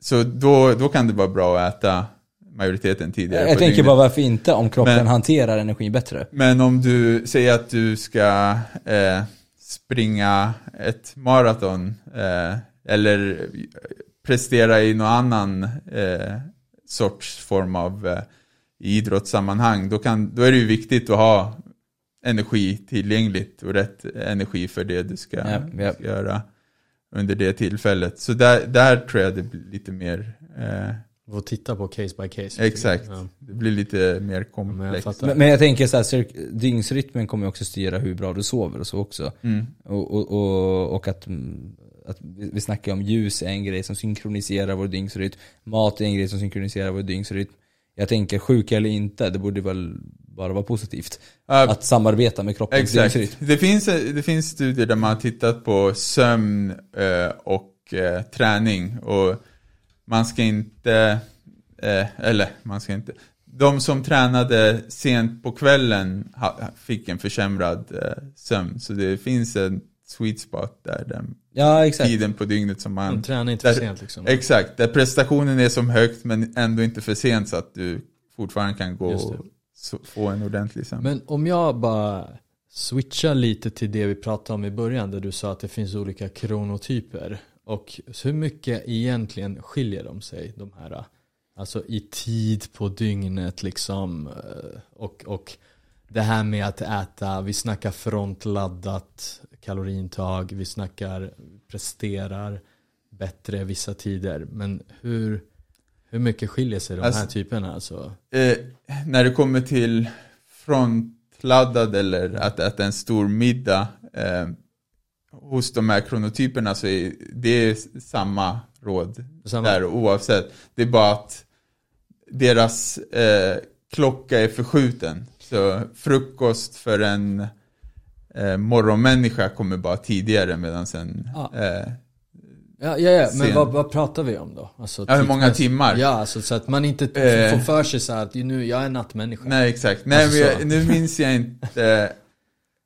Så då, då kan det vara bra att äta majoriteten tidigare Jag tänker dygnet. bara varför inte om kroppen Men- hanterar energi bättre. Men om du säger att du ska eh, springa ett maraton eh, eller prestera i någon annan eh, sorts form av eh, idrottssammanhang, då, kan, då är det ju viktigt att ha energi tillgängligt och rätt energi för det du ska, Ja, ja. ska göra under det tillfället. Så där, där tror jag det blir lite mer, eh, Och titta på case by case. exakt, Ja. det blir lite mer Men jag komplext. Men, men jag tänker så här, dygnsrytmen kommer också styra hur bra du sover och så också. Mm. Och, och, och, och att, att vi snackar om ljus är en grej som synkroniserar vår dygnsrytm. Mat är en grej som synkroniserar vår dygnsrytm. Jag tänker sjuka eller inte, det borde väl bara vara positivt. Ja, Att samarbeta med kroppens Exakt. dygnsrytm. Det finns, det finns studier där man har tittat på sömn eh, och eh, träning. Och man ska inte, eh, eller man ska inte, de som tränade sent på kvällen ha, fick en försämrad eh, sömn. Så det finns en sweet spot där, den Ja exakt. tiden på dygnet som man Man tränar inte för Där- sent liksom. Exakt, där prestationen är som högt men ändå inte för sent så att du fortfarande kan gå och så- få en ordentlig sömn. Men om jag bara switchar lite till det vi pratade om i början där du sa att det finns olika kronotyper. Och hur mycket egentligen skiljer de sig de här? Alltså i tid på dygnet liksom. eh, Och, och det här med att äta, vi snackar frontladdat kaloriintag, vi snackar presterar bättre vissa tider. Men hur, hur mycket skiljer sig de Alltså- här typerna? Alltså? Eh, när det kommer till frontladdad eller att äta en stor middag eh, hos de här kronotyperna så är det samma råd Samma. där oavsett. Det är bara att deras eh, klocka är förskjuten. Så frukost för en eh, morgonmänniska kommer bara tidigare medan en Ja. eh, Ja, ja, ja. men vad, vad pratar vi om då? Alltså, Ja, hur många tidsmässigt. timmar? Ja, alltså, så att man inte Eh. får för sig så att nu, jag är nattmänniska. Nej, exakt. Nej, Alltså jag, nu minns jag inte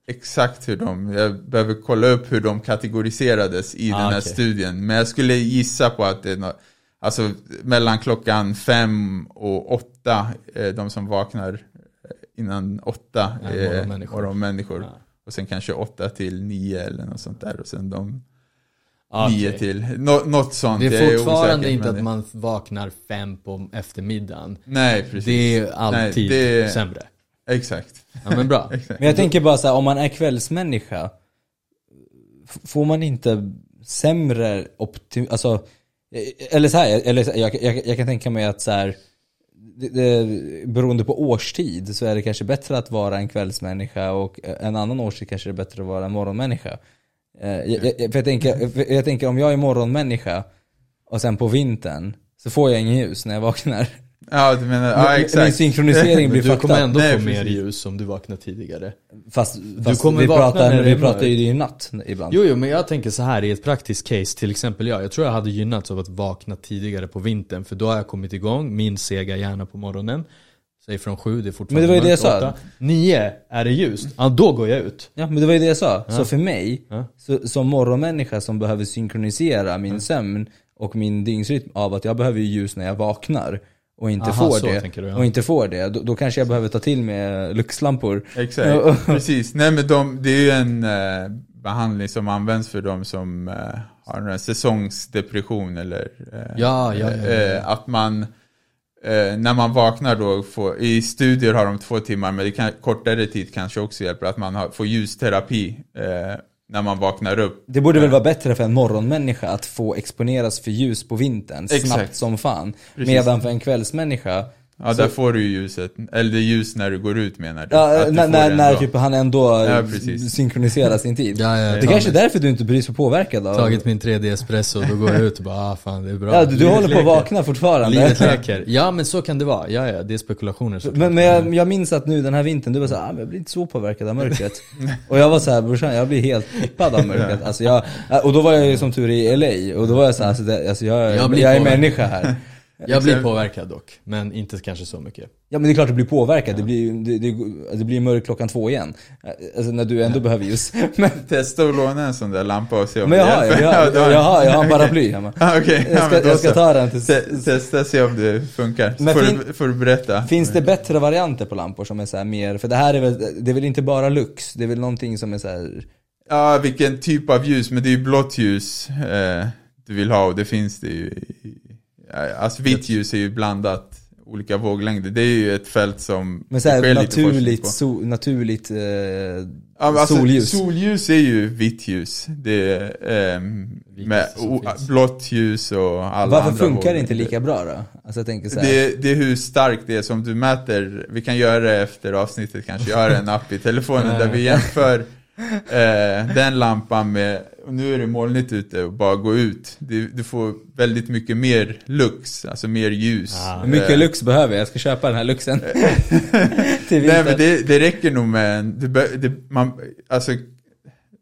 exakt hur de, jag behöver kolla upp hur de kategoriserades i Ah, den här okej. studien. Men jag skulle gissa på att det är nå- alltså mellan klockan fem och åtta, eh, de som vaknar eh, innan åtta Ja, är morgonmänniskor. Ja. Och sen kanske åtta till nio eller något sånt där. Och sen de Ah, nio okej. till, nå, något sånt. Det är fortfarande osäker, inte att man vaknar fem på eftermiddagen. Nej, precis. Det är alltid Nej, det- sämre. Exakt. Ja men bra. (laughs) Men jag tänker bara så här, om man är kvällsmänniska, får man inte sämre optim... Alltså, eh, eller så här, eller så här, jag, jag, jag kan tänka mig att så här, det, det, beroende på årstid så är det kanske bättre att vara en kvällsmänniska och en annan årstid kanske det är bättre att vara en morgonmänniska. Eh, Jag, jag, jag, tänker, jag tänker om jag är morgonmänniska och sen på vintern så får jag ingen ljus när jag vaknar. Ja, du menar, ja Min exakt. synkronisering blir Men du kommer fucked ändå Nej, få mer ljus om du vaknar tidigare. Fast, fast kommer vi, pratar, vi pratar ju ju natt ibland. Jo, jo, men jag tänker så här i ett praktiskt case, till exempel jag. Jag tror jag hade gynnats av att vakna tidigare på vintern, för då har jag kommit igång, min sega hjärna på morgonen. Säg från sju, det är fortfarande Men det var ju det jag mörkt, sa. åtta. Nio är det ljust, ja då går jag ut. Ja men det var ju det jag sa. Så för mig, Ja. så, som morgonmänniska som behöver synkronisera min sömn och min dygnsrytm av att jag behöver ju ljus när jag vaknar och inte Aha, får det, du, ja. och inte får det, då, då kanske jag behöver ta till med luxlampor. Exakt, (laughs) precis. Nej men de, det är ju en eh, behandling som används för de som eh, har en säsongsdepression eller eh, Ja, ja, ja, ja, ja. eh, att man eh, när man vaknar då, får, i studier har de två timmar, men det kan, kortare tid kanske också hjälper, att man har, får ljusterapi eh, när man vaknar upp. Det borde väl vara bättre för en morgonmänniska att få exponeras för ljus på vintern, snabbt Exakt. som fan. Precis. Medan för en kvällsmänniska, Ja, Så- där får du ju ljuset, eller det är ljus när du går ut menar du? ja, Att du när, när, typ han ändå Ja, precis. synkroniserar sin tid. (laughs) Ja, ja, det kanske är därför du inte blir så påverkad av... Tagit min 3D espresso, då går jag ut och bara ah, fan det är bra. Ja, du, du håller på att vakna fortfarande. Livet (laughs) leker. Ja men så kan det vara, ja ja, det är spekulationer såklart. Men, men jag, jag minns att nu den här vintern, du var såhär, ah, men jag blir inte så påverkad av mörkret. (laughs) och jag var såhär, brorsan jag blir helt pippad av mörkret. Alltså jag, och då var jag ju som tur i LA, och då var jag såhär, alltså, det, alltså jag, Jag jag, är människa här. Jag blir påverkad dock, men inte kanske så mycket. Ja men det är klart du blir påverkad, det blir, det, det, det blir mörkt klockan två igen. Alltså när du ändå behöver ljus. (laughs) Men, Testa att låna en sån där lampa och se om men jag det har, jag, hjälper. jag, Ja, du jag, jag, har, jag har en paraply hemma. (laughs) Ah, Okej, Jag ja, ska, jag ska ta den till... Te- Testa se om det funkar. Så Men får, fin- du, får du berätta. Finns det bättre varianter på lampor som är så här mer, för det här är väl, det är väl inte bara lux, det är väl någonting som är så här. Ja, vilken typ av ljus, men det är ju blått ljus eh, du vill ha och det finns det ju. i- ja, Alltså vitt ljus är ju blandat, olika våglängder. Det är ju ett fält som Men så här, naturligt, so, naturligt eh, Ja, alltså, solljus. Solljus är ju vitt ljus. Det är ehm, med o- blått ljus och alla Varför andra funkar det inte lika bra då? Alltså jag tänker så här. Det, det är hur starkt det är som du mäter. Vi kan göra det efter avsnittet kanske. Jag har en app i telefonen där vi jämför eh, den lampan med, och nu är det molnigt ute och bara gå ut. Du, du får väldigt mycket mer lux, alltså mer ljus. Ah. Hur mycket Eh, lux behöver jag? Jag ska köpa den här luxen. (laughs) Nej men det, det räcker nog med en, det, det, man, alltså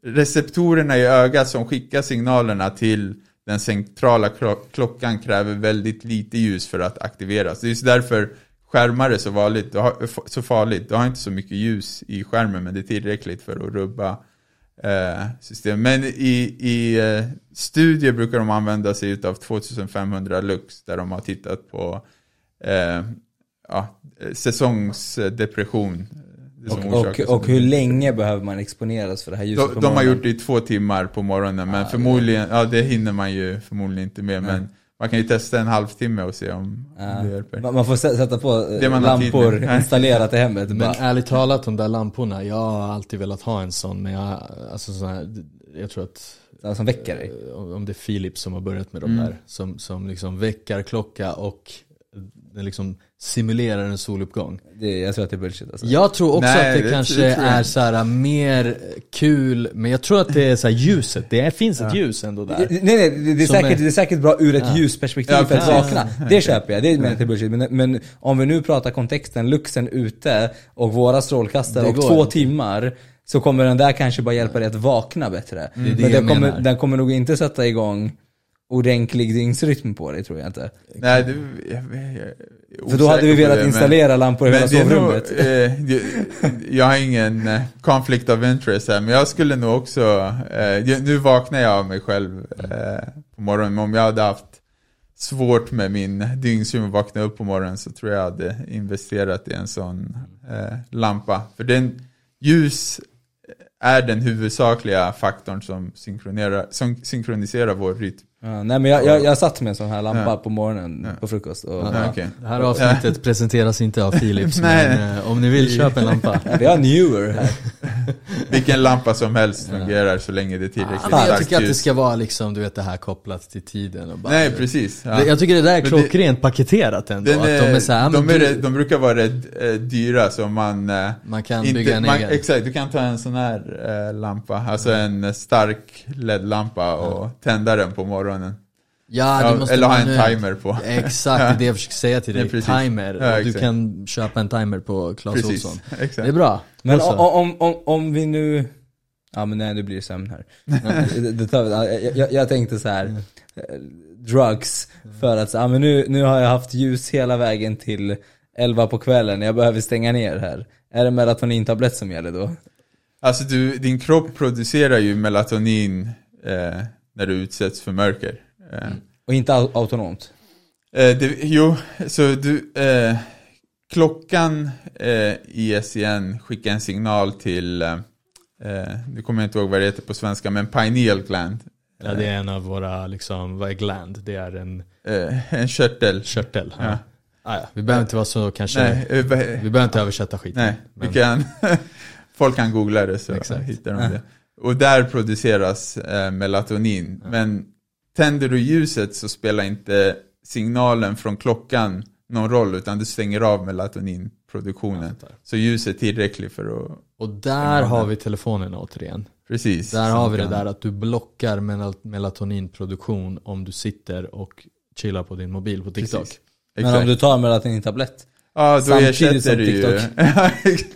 receptorerna i ögat som skickar signalerna till den centrala klo- klockan kräver väldigt lite ljus för att aktiveras. Det är just därför skärmar är så, har, så farligt. Du har inte så mycket ljus i skärmen men det är tillräckligt för att rubba eh, system. Men i, i eh, studier brukar de använda sig av 2500 lux där de har tittat på eh, ja, säsongsdepression. Som och, och, och hur länge behöver man exponeras för det här ljuset de, på de har gjort det i två timmar på morgonen, men Ah, förmodligen, ja det hinner man ju förmodligen inte med, men man kan ju testa en halvtimme och se om, Ja. det hjälper. Man får sä- sätta på eh, lampor (laughs) installerat i hemmet. Men bara. ärligt talat, de där lamporna, jag har alltid velat ha en sån, men jag, alltså sån här, jag tror att Som väcker dig. eh, om det är Philips som har börjat med de Mm. där, som, som liksom väckar klocka och den liksom simulerar en soluppgång. Det, jag tror att det är bullshit alltså. Jag tror också Nej, att det, det- kanske det är så här mer kul, men jag tror att det är så här ljuset, det finns ett ljus ändå Det- där. Nej nej, det, det, är säkert, är- det är säkert bra ur ett Ja. ljusperspektiv Ja, för att vakna. Det köper jag, det är inte bullshit. Men, men om vi nu pratar kontexten, luxen ute och våra strålkastare och två inte. timmar så kommer den där kanske bara hjälpa dig att vakna bättre. det men den kommer, den kommer nog inte sätta igång ordentlig dygnsrytm på dig tror jag inte. Nej, det, jag, jag, För då hade vi velat det, men- installera lampor i hela är nog, sovrummet. eh, jag, har ingen eh, conflict of interest här, men jag skulle nog också, eh, nu vaknar jag av mig själv eh, på morgonen, men om jag hade haft svårt med min dygnsrytm och vakna upp på morgonen så tror jag hade investerat i en sån eh, lampa. För den, ljus är den huvudsakliga faktorn som, synkronerar, som synkroniserar vår rytm. Ja, nej men jag, jag, jag satt med en sån här lampa Ja. på morgonen på frukost. Och, Ja. Ja, okej. Det här avsnittet presenteras inte av Philips, (laughs) men eh, om ni vill köpa en lampa. Ja, (laughs) vi har newer här. (laughs) Vilken lampa som helst fungerar så länge det är tillräckligt Ja, men jag starkt tycker att det ljus. ska vara liksom, du vet det här kopplat till tiden och bara, Nej, precis. Ja. Jag tycker det där är det- klockrent paketerat ändå. Den att de är så här, de, men är, du, de brukar vara rätt eh, dyra så man... eh, man kan inte- bygga en man, egen. Exakt, du kan ta en sån här eh, lampa, alltså en stark LED-lampa och tända den på morgonen. Ja, Ja, du måste eller ha en timer på. Exakt, det är det jag försöker säga till dig. Ja, timer. Ja, du kan köpa en timer på Clas Ohlson. (laughs) Det är bra. Men om, om, om, om vi nu... Ja men nej, nu blir det sömn här. (laughs) det, det tar, jag, jag, jag tänkte så här. eh, drugs. För att så, ja, men nu, nu har jag haft ljus hela vägen till 11 på kvällen, jag behöver stänga ner här. Är det melatonintablett som gäller då? Alltså du, din kropp producerar ju melatonin eh, när du utsätts för mörker. Eh, Och inte au- autonomt? Eh, det, jo, så du, eh, klockan eh, i SCN skickar en signal till, eh, eh, nu kommer jag inte ihåg vad det heter på svenska, men pineal gland. Ja, det är en av våra, liksom, vad är gland? Det är en Eh, en körtel. körtel. Ja. Ja. Ah, ja. Vi behöver inte vara så kanske, Nej, vi behöver inte översätta skiten. nej Men- vi kan, (laughs) folk kan googla det så Exakt. hittar de det. Och där produceras eh, melatonin. Men tänder du ljuset så spelar inte signalen från klockan någon roll, utan du stänger av melatoninproduktionen. Så ljuset är tillräckligt för att Och där har vi telefonen återigen. Precis. Där har vi det där att du blockar mel- melatoninproduktion om du sitter och chillar på din mobil på TikTok. Precis. Men Exakt. om du tar melatonintablett? ja, då samtidigt som du ju... (laughs)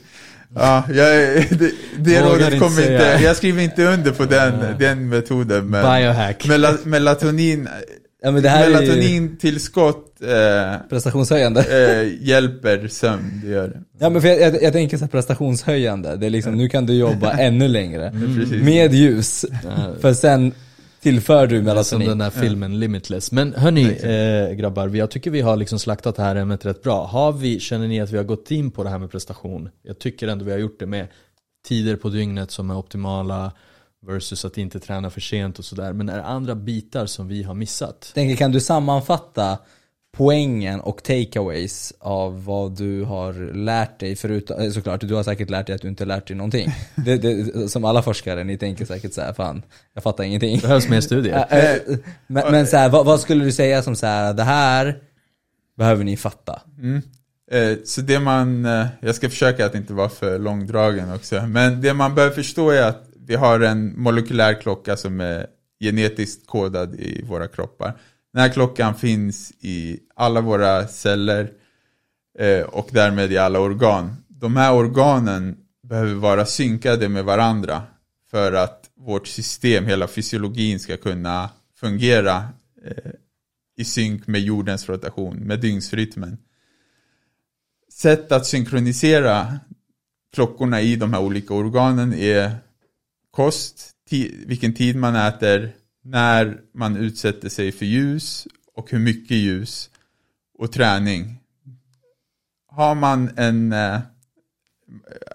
Ja, jag, (laughs) det, det rådet inte kommer inte... säga. Jag skriver inte under på den, den metoden. Men Biohack. mela, melatonin, Ja men det här är ju melatonintillskott eh, prestationshöjande. eh, hjälper sömn. Det gör det. Ja men för jag, jag, jag tänker så här prestationshöjande, det är liksom, nu kan du jobba (laughs) ännu längre. Precis. Med ljus. Ja. För sen tillför du Som melatonin. den där filmen Limitless. Men hörni eh, grabbar, jag tycker vi har liksom slaktat det här ämnet rätt bra. Har vi, känner ni att vi har gått in på det här med prestation? Jag tycker ändå vi har gjort det med tider på dygnet som är optimala versus att inte träna för sent och sådär. Men är det andra bitar som vi har missat? tänker, kan du sammanfatta poängen och takeaways av vad du har lärt dig förutom, eh, såklart du har säkert lärt dig att du inte lärt dig någonting. (laughs) Det, det, som alla forskare, ni tänker säkert så här, fan, jag fattar ingenting. Det behövs mer studier. Äh, (laughs) men men så här, vad, vad skulle du säga som så här, det här behöver ni fatta? Mm. Eh, så det man, eh, jag ska försöka att inte vara för långdragen också, men det man behöver förstå är att vi har en molekylär klocka som är genetiskt kodad i våra kroppar. Den här klockan finns i alla våra celler eh, och därmed i alla organ. De här organen behöver vara synkade med varandra för att vårt system, hela fysiologin ska kunna fungera eh, i synk med jordens rotation, med dygnsrytmen sätt att synkronisera klockorna i de här olika organen är kost, vilken tid man äter, när man utsätter sig för ljus och hur mycket ljus och träning. Har man en eh,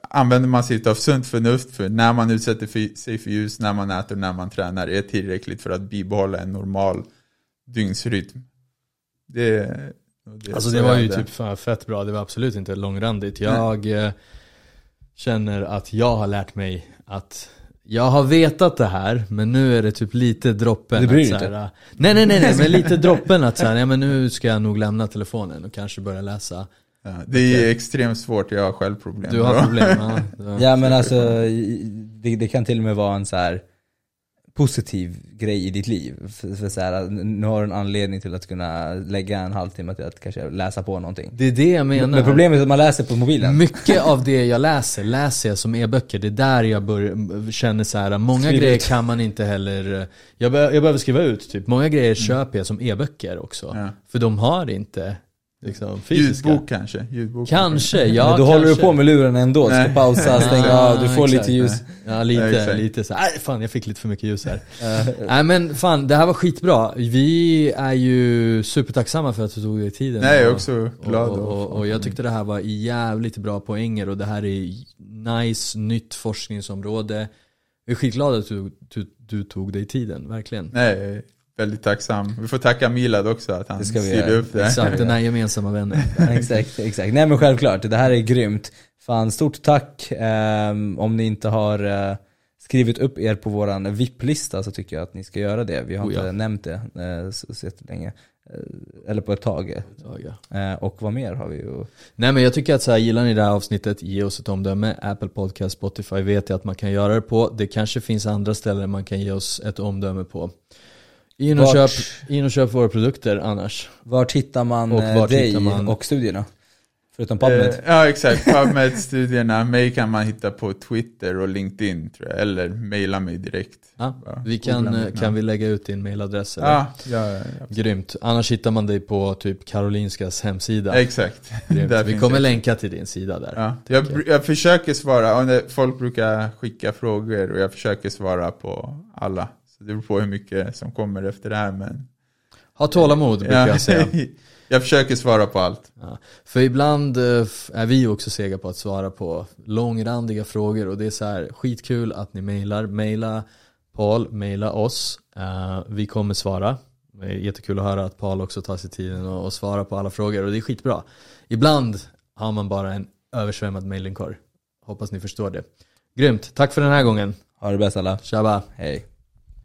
använder man sig av sunt förnuft för när man utsätter för, sig för ljus, när man äter, när man tränar är tillräckligt för att bibehålla en normal dygnsrytm. Det, det, Alltså så det var ju typ fan fett bra, det var absolut inte långrandigt. Jag eh, känner att jag har lärt mig att jag har vetat det här, men nu är det typ lite droppen Du bryr att dig så här, Nej nej nej, nej men lite (laughs) droppen att så här, ja, men nu ska jag nog lämna telefonen och kanske börja läsa. Ja, det är extremt svårt, jag har själv problem. Du har problem, ja, (laughs) Ja men alltså, det, det kan till och med vara en så här positiv grej i ditt liv. För, för så här, nu har du en anledning till att kunna lägga en halvtimme till att kanske läsa på någonting. Det är det jag menar Men problemet är att man läser på mobilen. Mycket av det jag läser, läser jag som e-böcker. Det är där jag bör, känner så här. många Skriv grejer ut. kan man inte heller, jag, be, jag behöver skriva ut typ. Många grejer köper jag som e-böcker också. Ja. För de har inte liksom, fysiska. Ljudbok kanske? Ljudbok Kanske, ja men då kanske. håller du på med luren ändå, ska Nej. pausa, (laughs) stänga Ja, av, du får exakt. lite ljus. Ja Ja, lite, exakt. lite så här, "Aj, fan jag fick lite för mycket ljus här. (laughs) Nej men fan, det här var skitbra. Vi är ju supertacksamma för att du tog dig tiden. Nej, jag är Och- också glad. Och, och, och jag att- tyckte det här var jävligt bra poänger och det här är nice, nytt forskningsområde. Jag är skitglad att du, du, du tog dig tiden, verkligen. Nej, jag väldigt tacksam. Vi får tacka Milad också att han styrde upp det. Exakt, den här gemensamma vännen. (laughs) exakt, exakt. Nej men självklart, det här är grymt. Fan, stort tack. Ehm, om ni inte har eh, skrivit upp er på våran VIP-lista så tycker jag att ni ska göra det. Vi har Oh, ja. inte nämnt det eh, så, så länge. Eller på ett tag. Ja, ja. Och vad mer har vi ju? Nej men jag tycker att så här, gillar ni det här avsnittet, ge oss ett omdöme. Apple Podcast, Spotify vet jag att man kan göra det på. Det kanske finns andra ställen man kan ge oss ett omdöme på. In och, Vart- köp, in och köp våra produkter annars. Vart hittar man Och eh, vart dig hittar man- och studierna? Förutom PubMed? Eh, ja exakt, PubMed-studierna. Mig kan man hitta på Twitter och LinkedIn tror jag. Eller mejla mig direkt. Ja, Bara vi kan, eh, kan vi lägga ut din mailadress? Eller? Ja, ja, ja, Grymt. Annars hittar man dig på typ Karolinskas hemsida. exakt. (laughs) Vi kommer jag. länka till din sida där. Ja. Jag, br- jag försöker svara, och det- folk brukar skicka frågor och jag försöker svara på alla. Så det beror på hur mycket som kommer efter det här men... Ha tålamod brukar jag säga. (laughs) jag försöker svara på allt. Ja. För ibland eh, är vi också sega på att svara på långrandiga frågor och det är så här skitkul att ni mailar. Maila Paul, maila oss. Eh, vi kommer svara. Det är jättekul att höra att Paul också tar sig tiden och, och svarar på alla frågor och det är skitbra. Ibland har man bara en översvämmad mailinkorg. Hoppas ni förstår det. Grymt, tack för den här gången. Ha det bäst alla. Tjaba. Hej.